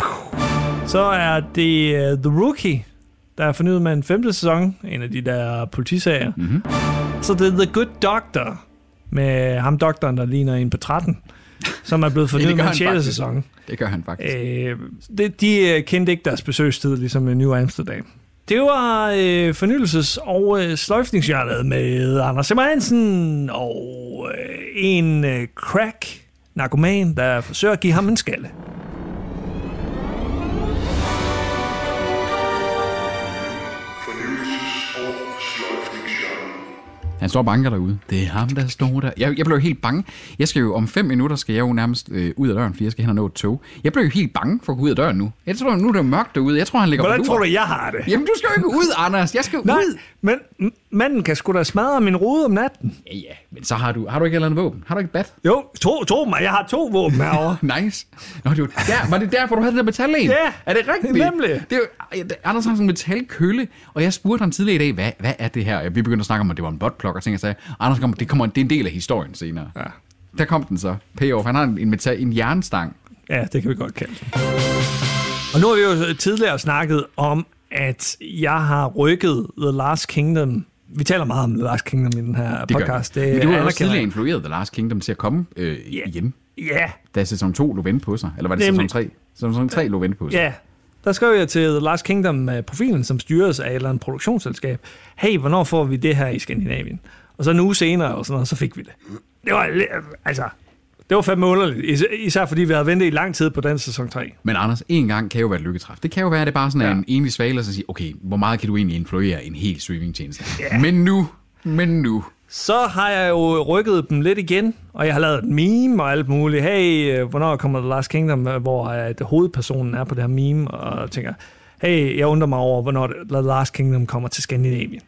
Så er det uh, The Rookie, der er fornyet med en femte sæson. En af de der politiserier. Mm-hmm. Så det er The Good Doctor, med ham doktoren, der ligner en på 13, som er blevet fornyet med en han sjette faktisk. sæson. Det gør han faktisk. Øh, det, de øh, kendte ikke deres besøgstid, ligesom i New Amsterdam. Det var øh, fornyelses- og øh, sløjfningshjørnet med Anders Simmer Hansen og øh, en øh, crack narkoman, der forsøger at give ham en skalle. Han står og banker derude. Det er ham, der står der. Jeg, jeg blev helt bange. Jeg skal jo om fem minutter, skal jeg jo nærmest øh, ud af døren, fordi jeg skal hen og nå et tog. Jeg blev jo helt bange for at gå ud af døren nu. Jeg tror, nu er det mørkt derude. Jeg tror, han ligger Hvordan på tror du, jeg har det? Jamen, du skal jo ikke ud, Anders. Jeg skal Nej, ud. men manden kan sgu da smadre min rude om natten. Ja, ja. Men så har du, har du ikke et eller andet våben? Har du ikke bat? Jo, tro, tro mig, jeg har to våben herovre. Nice. Nå, det var, der, var det derfor, du havde den der metal en? Ja, Er det rigtigt? nemlig. Det er Anders har sådan en metalkølle, og jeg spurgte ham tidligere i dag, hvad, hvad er det her? Vi begyndte at snakke om, at det var en botplug, og ting, jeg sagde, Anders, kom, det, kommer, det er en del af historien senere. Ja. Der kom den så. Payoff. Han har en, metal, en jernstang. Ja, det kan vi godt kalde det. Og nu har vi jo tidligere snakket om, at jeg har rykket The Last Kingdom. Vi taler meget om The Last Kingdom i den her Det podcast. det. Men du har også tidligere influeret The Last Kingdom til at komme øh, Ja. igen, Ja, da sæson 2 lå vente på sig. Eller var det Nemlig. sæson 3? Sæson 3 lå vente på sig. ja. Der skrev jeg til The Last Kingdom-profilen, som styres af et eller andet produktionsselskab. Hey, hvornår får vi det her i Skandinavien? Og så en uge senere, og sådan noget, så fik vi det. Det var, li- altså, det var fandme underligt. Is- Især fordi vi havde ventet i lang tid på den sæson 3. Men Anders, en gang kan jo være et lykketræf. Det kan jo være, at det bare sådan er Ja. en enlig svale, og så sige, okay, hvor meget kan du egentlig influere en hel streamingtjeneste? Men nu, men nu. Så har jeg jo rykket dem lidt igen, og jeg har lavet et meme og alt muligt. Hey, øh, hvornår kommer The Last Kingdom, øh, hvor at hovedpersonen er på det her meme, og tænker, hey, jeg undrer mig over, hvornår The Last Kingdom kommer til Skandinavien.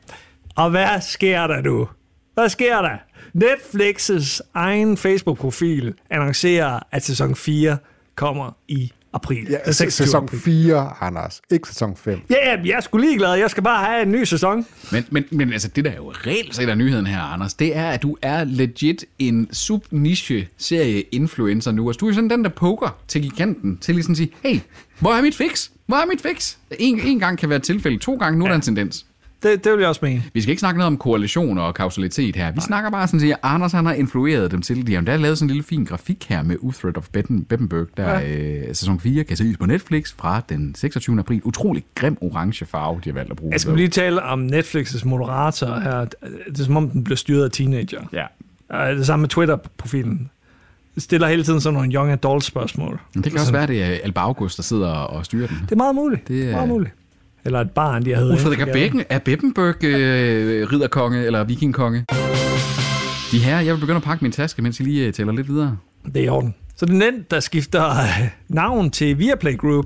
Og hvad sker der nu? Hvad sker der? Netflix's egen Facebook-profil annoncerer, at sæson 4 kommer i april. Ja, 26. sæson april. 4, Anders. Ikke sæson 5. Ja, ja, jeg er sgu ligeglad. Jeg skal bare have en ny sæson. Men, men, men altså, det der er jo reelt set af nyheden her, Anders, det er, at du er legit en sub-niche-serie-influencer nu. Altså, du er sådan den, der poker til giganten, til ligesom at sige, hey, hvor er mit fix? Hvor er mit fix? En, en gang kan være et tilfælde, to gange, nu er der en tendens. Det, det vil jeg også mene. Vi skal ikke snakke noget om korrelation og kausalitet her. Vi snakker bare sådan, at Anders han har influeret dem til. De har endda lavet sådan en lille fin grafik her med Uthred of Betten, Beppenberg, der ja. øh, sæson 4 kan ses på Netflix fra den 26. april. Utrolig grim orange farve, de har valgt at bruge. Jeg skal lige tale om Netflix' moderator her. Det er som om, den bliver styret af teenager. Ja. Det samme med Twitter-profilen. Stiller hele tiden sådan nogle young adult spørgsmål. Men det kan også være, det er Alba August, der sidder og styrer den. Det er meget muligt. Det er meget muligt. Eller et barn, de har heddet. Ulfred Becken er Beppenberg øh, ridderkonge eller vikingkonge. De her, jeg vil begynde at pakke min taske, mens I lige øh, tæller lidt videre. Det er i orden. Så det er den, der skifter øh, navn til Viaplay Group.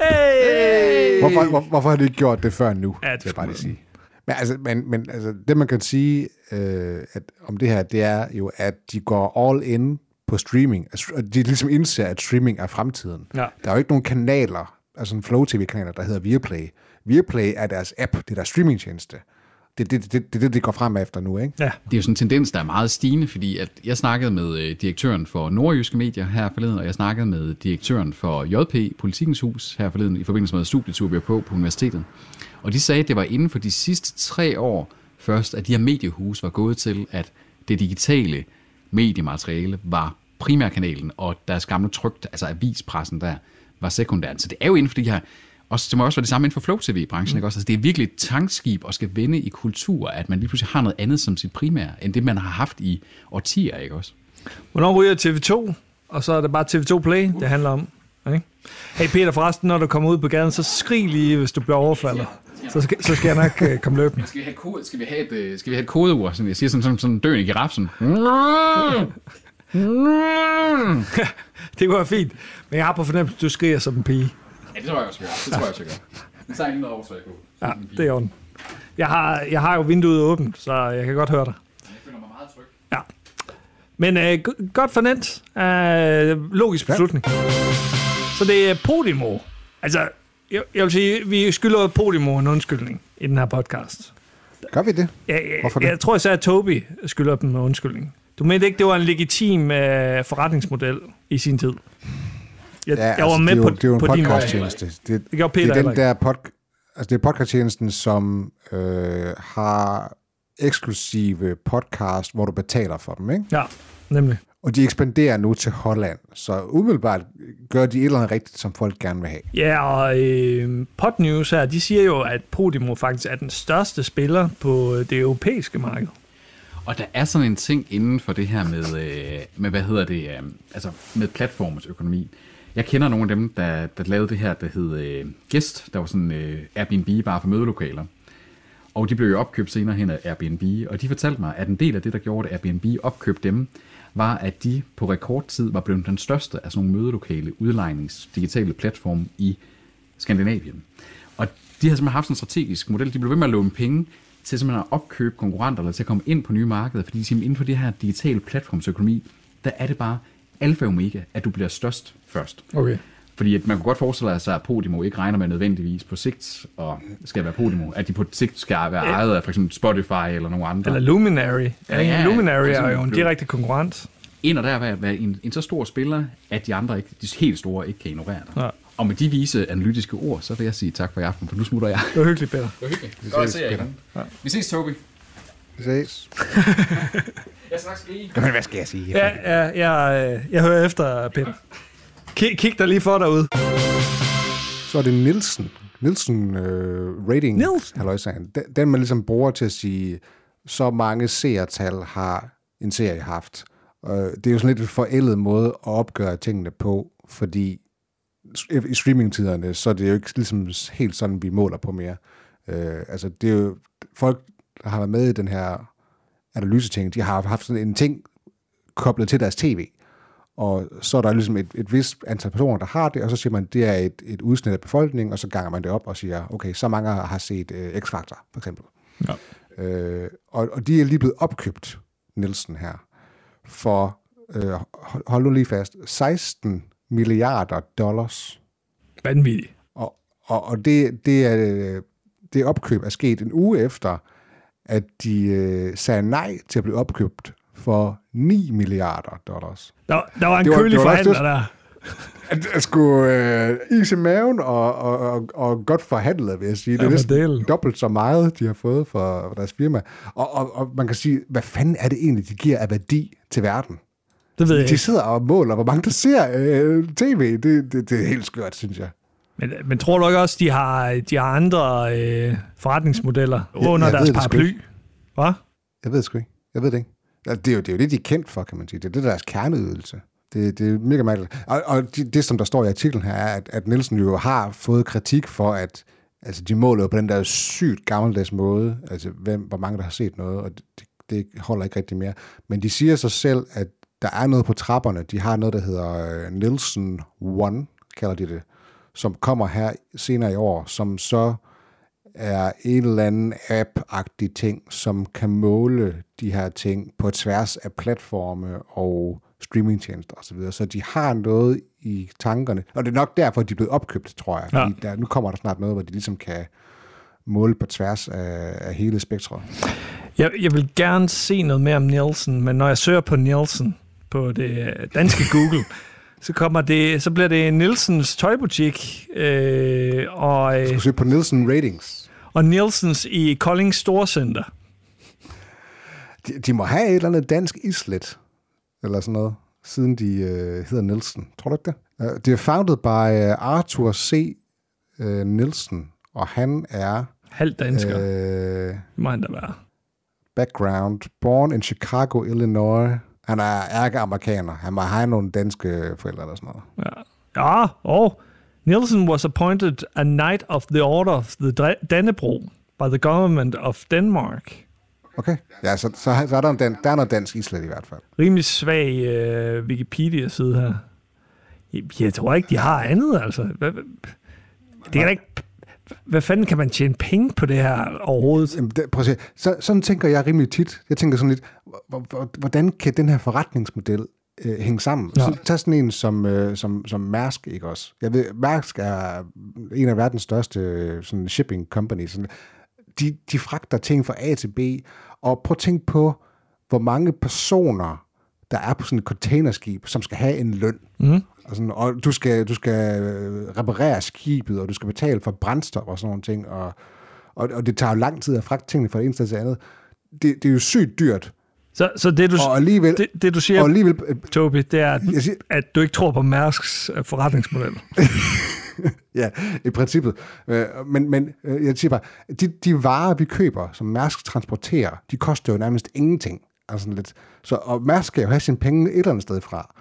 Hey! Hvorfor, hvor, hvorfor har de ikke gjort det før nu? Ja, det vil jeg bare lige sige. Men, altså, men, men altså, det man kan sige øh, at, om det her, det er jo, at de går all in på streaming. Altså, at De ligesom indser, at streaming er fremtiden. Ja. Der er jo ikke nogen kanaler, altså en Flow TV-kanaler, der hedder Viaplay. Viaplay er deres app, det er deres streamingtjeneste. Det er det, det, det, det, de går frem efter nu, ikke? Ja. Det er jo sådan en tendens, der er meget stigende, fordi at jeg snakkede med øh, direktøren for Nordjyske Medier her forleden, og jeg snakkede med direktøren for JP, Politikens Hus, her forleden, i forbindelse med studietur, vi var på på universitetet. Og de sagde, at det var inden for de sidste tre år først, at de her mediehus var gået til, at det digitale mediemateriale var primærkanalen, og deres gamle trygt, altså avispressen der, var sekundæren. Så det er jo inden for de her, også, det må også være det samme inden for Flow TV-branchen, ikke også? Altså, det er virkelig et tankskib og skal vende i kultur, at man lige pludselig har noget andet som sit primære, end det man har haft i årtier, ikke også? Hvornår ryger TV2? Og så er det bare TV2 Play, det handler om. Ikke? Hey Peter, forresten, når du kommer ud på gaden, så skrig lige, hvis du bliver overfaldet. Så skal, så skal jeg nok øh, komme løbende. Skal vi have kode, skal vi have et, øh, skal vi have et kodeord, sådan, jeg siger sådan, sådan, sådan en døende giraf, sådan. Det kunne være fint. Men jeg har på fornemmelse, at du skriger som en pige. Ja, det tror jeg også, jeg gør. Det tror jeg også, jeg gør. Det tager ingen noget overtræk på. Ja, det er ondt. Jeg har, jeg har jo vinduet åbent, så jeg kan godt høre dig. Jeg føler mig meget tryg. Ja. Men øh, go- godt fornemt. Øh, logisk beslutning. Så det er Podimo. Altså, jeg, jeg vil sige, vi skylder Podimo en undskyldning i den her podcast. Gør vi det? Jeg, Hvorfor jeg, det? jeg tror især, at Toby skylder dem en undskyldning. Du mente ikke, det var en legitim øh, forretningsmodel i sin tid? Jeg, ja, jeg var med det er på, jo, det er jo en på podcasttjeneste. Det, Det Peter det er den der pod, altså det er podcasttjenesten, som øh, har eksklusive podcast, hvor du betaler for dem, ikke? Ja, nemlig. Og de ekspanderer nu til Holland, så umiddelbart gør de et eller andet rigtigt, som folk gerne vil have. Ja, og øh, Podnews her, de siger jo, at Podimo faktisk er den største spiller på det europæiske marked. Og der er sådan en ting inden for det her med, øh, med hvad hedder det, øh, altså med platformens økonomi. Jeg kender nogle af dem, der, der lavede det her, der hed øh, Gæst, der var sådan øh, Airbnb bare for mødelokaler. Og de blev jo opkøbt senere hen af Airbnb, og de fortalte mig, at en del af det, der gjorde, at Airbnb opkøbte dem, var, at de på rekordtid var blevet den største af sådan nogle mødelokale udlejnings digitale platform i Skandinavien. Og de har simpelthen haft sådan en strategisk model. De blev ved med at låne penge til simpelthen at opkøbe konkurrenter, eller til at komme ind på nye markeder, fordi simpelthen inden for det her digitale platformsøkonomi, der er det bare alfa og omega, at du bliver størst først. Okay. Fordi at man kunne godt forestille sig, at Podimo ikke regner med nødvendigvis på sigt, og skal være Podimo, at de på sigt skal være ejet af for eksempel Spotify eller nogle andre. Eller Luminary. Ja, Ja, Luminary er jo en direkte konkurrent. ind og der være en, en så stor spiller, at de andre, ikke, de helt store, ikke kan ignorere dig. Ja. Og med de vise analytiske ord, så vil jeg sige tak for i aften, for nu smutter jeg. Det var hyggeligt, Peter. Det var hyggeligt. Vi ses, Peter. Vi ses, Tobi. Vi ses. Jeg skal nok skrige. Jamen, hvad skal jeg sige? Ja, ja jeg, øh, jeg hører efter, Peter. Kig, kig dig lige for derude. Så er det Nielsen. Nielsen uh, rating. Nielsen? Halløjsagen. Den, den man ligesom bruger til at sige, så mange seertal har en serie haft. Uh, det er jo sådan lidt en forældet måde at opgøre tingene på, fordi i streamingtiderne, så er det jo ikke ligesom helt sådan, vi måler på mere. Uh, altså, det er jo folk, der har været med i den her analyseting, de har haft sådan en ting koblet til deres tv. Og så er der ligesom et, et vist antal personer, der har det, og så siger man, det er et, et udsnit af befolkningen, og så ganger man det op og siger, okay, så mange har set øh, X-Factor, for eksempel. Ja. Øh, og, og de er lige blevet opkøbt, Nielsen her, for, øh, hold, hold nu lige fast, 16 milliarder dollars. Vanvittigt. Og, og, og det, det, er, det opkøb er sket en uge efter, at de øh, sagde nej til at blive opkøbt for 9 milliarder dollars. Der, der var en var- kølig forhandler der. At, at skulle øh, is i maven og, og, og, og godt forhandlet, vil jeg sige. Det er næsten dælen. dobbelt så meget, de har fået for deres firma. Og, og, og man kan sige, hvad fanden er det egentlig, de giver af værdi til verden? Det ved jeg De sidder og måler, hvor mange der ser øh, tv. Det, det, det er helt skørt, synes jeg. Men, men tror du ikke også, de har, de har andre øh, forretningsmodeller under jeg deres paraply? Hvad? Jeg ved det sgu ikke. Jeg ved det ikke. Det er, jo, det er jo det, de er kendt for, kan man sige. Det er det, der er deres kerneydelse. Det, det er mega mærkeligt. Og, og det, det, som der står i artiklen her, er, at, at Nielsen jo har fået kritik for, at altså, de måler jo på den der sygt gammeldags måde, altså hvem, hvor mange der har set noget, og det, det holder ikke rigtig mere. Men de siger sig selv, at der er noget på trapperne. De har noget, der hedder øh, Nielsen One, kalder de det, som kommer her senere i år, som så er en eller anden app-agtig ting, som kan måle de her ting på tværs af platforme og streamingtjenester osv. Så, så de har noget i tankerne. Og det er nok derfor, de er blevet opkøbt, tror jeg. Fordi der, nu kommer der snart noget, hvor de ligesom kan måle på tværs af, af hele spektret. Jeg, jeg vil gerne se noget mere om Nielsen, men når jeg søger på Nielsen på det danske Google, så kommer det, så bliver det Nielsens tøjbutik øh, og, øh, Du ser på Nielsen Ratings. og Nielsens i Kolding Storcenter. De, de må have et eller andet dansk islet, eller sådan noget, siden de øh, hedder Nielsen. Tror du ikke det? Uh, de er founded by uh, Arthur C. Uh, Nielsen, og han er Halv dansker, øh, øh, må han da være. background, born in Chicago, Illinois. Han er ærke-amerikaner. Han må have nogle danske forældre eller sådan noget. Ja, ja og Nielsen was appointed a Knight of the Order of the Dannebrog by the government of Denmark. Okay. Ja, så, så, så er der, en dan- der er noget dansk islet i hvert fald. Rimelig svag øh, Wikipedia-side her. Jeg, jeg tror ikke, de har andet, altså. Hvad, det kan da ikke... Hvad fanden kan man tjene penge på det her overhovedet? Jamen, det, prøv at se. Så, sådan tænker jeg rimelig tit. Jeg tænker sådan lidt, hvor- hvor- hvordan kan den her forretningsmodel øh, hænge sammen? Så tag sådan en som, øh, som, som Mærsk, ikke også? Jeg ved, Mærsk er en af verdens største øh, sådan shipping companies. Sådan. De, de fragter ting fra A til B, og prøv at tænke på, hvor mange personer, der er på sådan et containerskib, som skal have en løn. Mm. Og, sådan, og du skal, du skal øh, reparere skibet, og du skal betale for brændstof og sådan nogle ting, og, og, og det tager jo lang tid at fragte tingene fra det ene sted til andet. Det, det er jo sygt dyrt, Så, så det, du, og alligevel, det, det, du siger, og alligevel Tobi, det er, at, siger, at du ikke tror på Mærsks øh, forretningsmodel. ja, i princippet. Øh, Men, men jeg siger bare, de, de varer, vi køber, som Mærsk transporterer, de koster jo nærmest ingenting. Altså sådan lidt. Så, og Mærsk skal jo have sine penge et eller andet sted fra.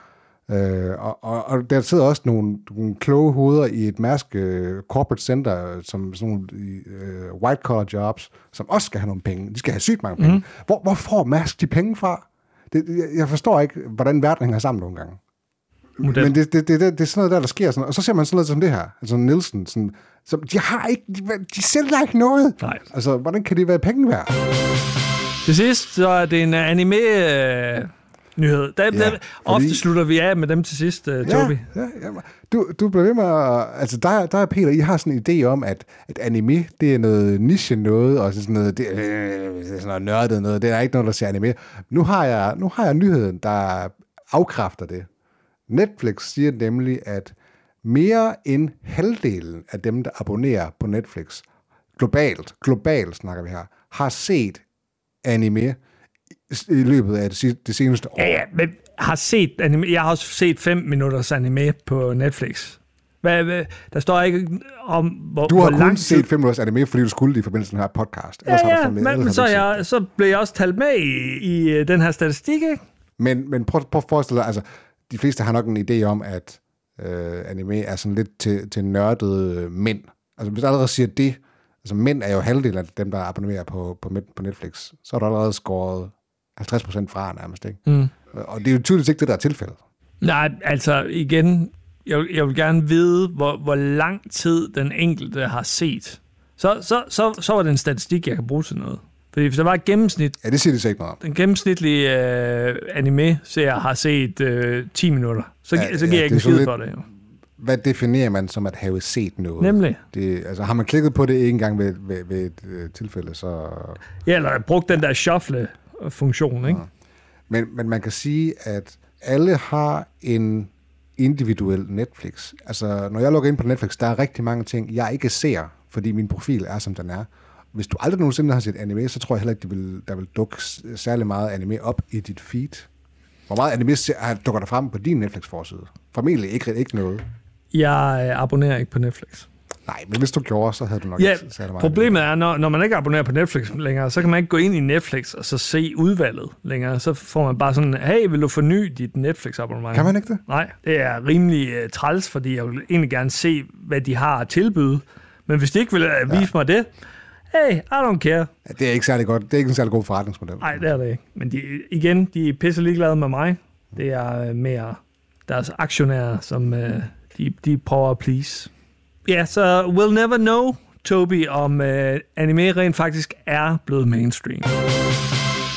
Øh, og, og, og der sidder også nogle, nogle kloge hoveder i et Mærsk øh, corporate center, som sådan nogle øh, white collar jobs, som også skal have nogle penge. De skal have sygt mange penge. Mm. Hvor, hvor får Mærsk de penge fra? Det, jeg, jeg forstår ikke, hvordan verden hænger sammen nogle gange. Model. Men det, det, det, det, det er sådan noget der, der sker. Sådan, og så ser man sådan noget som det her. Altså Nielsen. Sådan, som, de har ikke, de, de sælger ikke noget. Nej. Altså, hvordan kan det være penge værd? Til sidst, så er det en uh, anime-nyhed. Der, Ja, der, fordi- Ofte slutter vi af med dem til sidst, uh, Tobi. Ja, ja, ja. Du, du bliver ved med at... Altså, der, der er Peter, I har sådan en idé om, at, at anime, det er noget niche noget, og sådan noget, det, øh, det er sådan noget nørdet noget. Det er ikke noget, der ser anime. Nu har jeg, nu har jeg nyheden, der afkræfter det. Netflix siger nemlig, at mere end halvdelen af dem, der abonnerer på Netflix, globalt, globalt snakker vi her, har set anime i- løbet af det, det seneste år. Ja, ja, men har set anime. Jeg har også set 5 minutters anime på Netflix. Hvad, hvad, der står ikke om, hvor, Du har hvor kun lang tid... set 5 minutters anime, fordi du skulle det i forbindelse med den her podcast. Ellers har Ja, du ja, fået med- men, men så, har du jeg, så blev jeg også talt med i, i øh, den her statistik, ikke? Men, men prøv, prøv at forestille dig, altså, de fleste har nok en idé om, at øh, anime er sådan lidt til, til nørdede mænd. Altså, hvis du allerede siger det, altså mænd er jo halvdelen af dem, der abonnerer på, på, på Netflix, så er du allerede skåret 50% fra nærmest, ikke? Mm. Og det er jo tydeligt ikke det, der er tilfældet. Nej, altså igen, jeg, vil- jeg vil gerne vide, hvor, hvor lang tid den enkelte har set. Så, så, så, så var det en statistik, jeg kan bruge til noget. Fordi hvis der var et gennemsnit, Ja, det siger de så ikke noget om. den gennemsnitlige øh, anime-serie har set øh, 10 minutter, så, Ja, ja, så ja, giver jeg det ikke en skid for det. Jo. Hvad definerer man som at have set noget? Nemlig. Det, altså, har man klikket på det en gang ved, ved, ved et øh, tilfælde, så... Ja, eller brugt den der shuffle-funktion, ikke? Men, men man kan sige, at alle har en individuel Netflix. Altså, når jeg logger ind på Netflix, der er rigtig mange ting, jeg ikke ser, fordi min profil er, som den er. Hvis du aldrig nogensinde har set anime, så tror jeg heller ikke, det vil, der vil dukke særlig meget anime op i dit feed. Hvor meget anime dukker der frem på din Netflix-forside? Formentlig ikke, ikke noget. Jeg øh, abonnerer ikke på Netflix. Nej, men hvis du gjorde, så havde du nok Ja, ikke særlig meget. problemet er, når, når man ikke abonnerer på Netflix længere, så kan man ikke gå ind i Netflix og så se udvalget længere. Så får man bare sådan, hey, vil du forny dit Netflix-abonnement? Kan man ikke det? Nej, det er rimelig uh, træls, fordi jeg vil egentlig gerne se, hvad de har at tilbyde. Men hvis de ikke vil uh, vise ja. mig det, hey, I don't care. Ja, det er ikke særlig godt. Det er ikke en særlig god forretningsmodel. Nej, det er det ikke. Men de, igen, de er pisse ligeglade med mig. Det er uh, mere deres aktionærer, som uh, de, de prøver at please. Ja, så we'll never know, Toby, om øh, anime rent faktisk er blevet mainstream.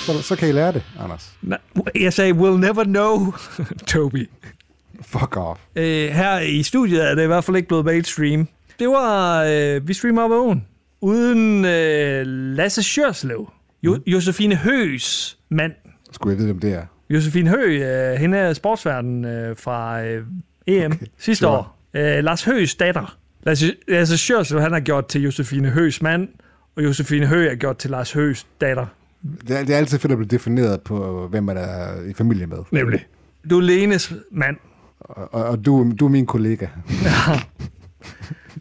Så, så kan I lære det, Anders. Nej, Jeg sagde, we'll never know, Toby. Fuck off. Øh, her i studiet er det i hvert fald ikke blevet mainstream. Det var, øh, vi streamer op ad ugen. Uden øh, Lasse Sjørslev. Jo, Mm. Josefine Høs mand. Skulle jeg vide, hvem det er? Josefine Hø, øh, hende er sportsverden øh, fra øh, EM okay, sidste sure. år. Øh, Lars Høs datter. Lasse, Lasse Sjørslev, han har gjort til Josefine Høs mand, og Josefine Hø er gjort til Lars Høs datter. Det er, det er altid fedt at blive defineret på, hvem man er i familie med. Nemlig. Du er Lenes mand. Og, og, og du, du er min kollega.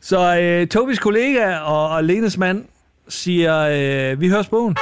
Så øh, Tobis kollega og, og Lenes mand siger, øh, vi høres bogen.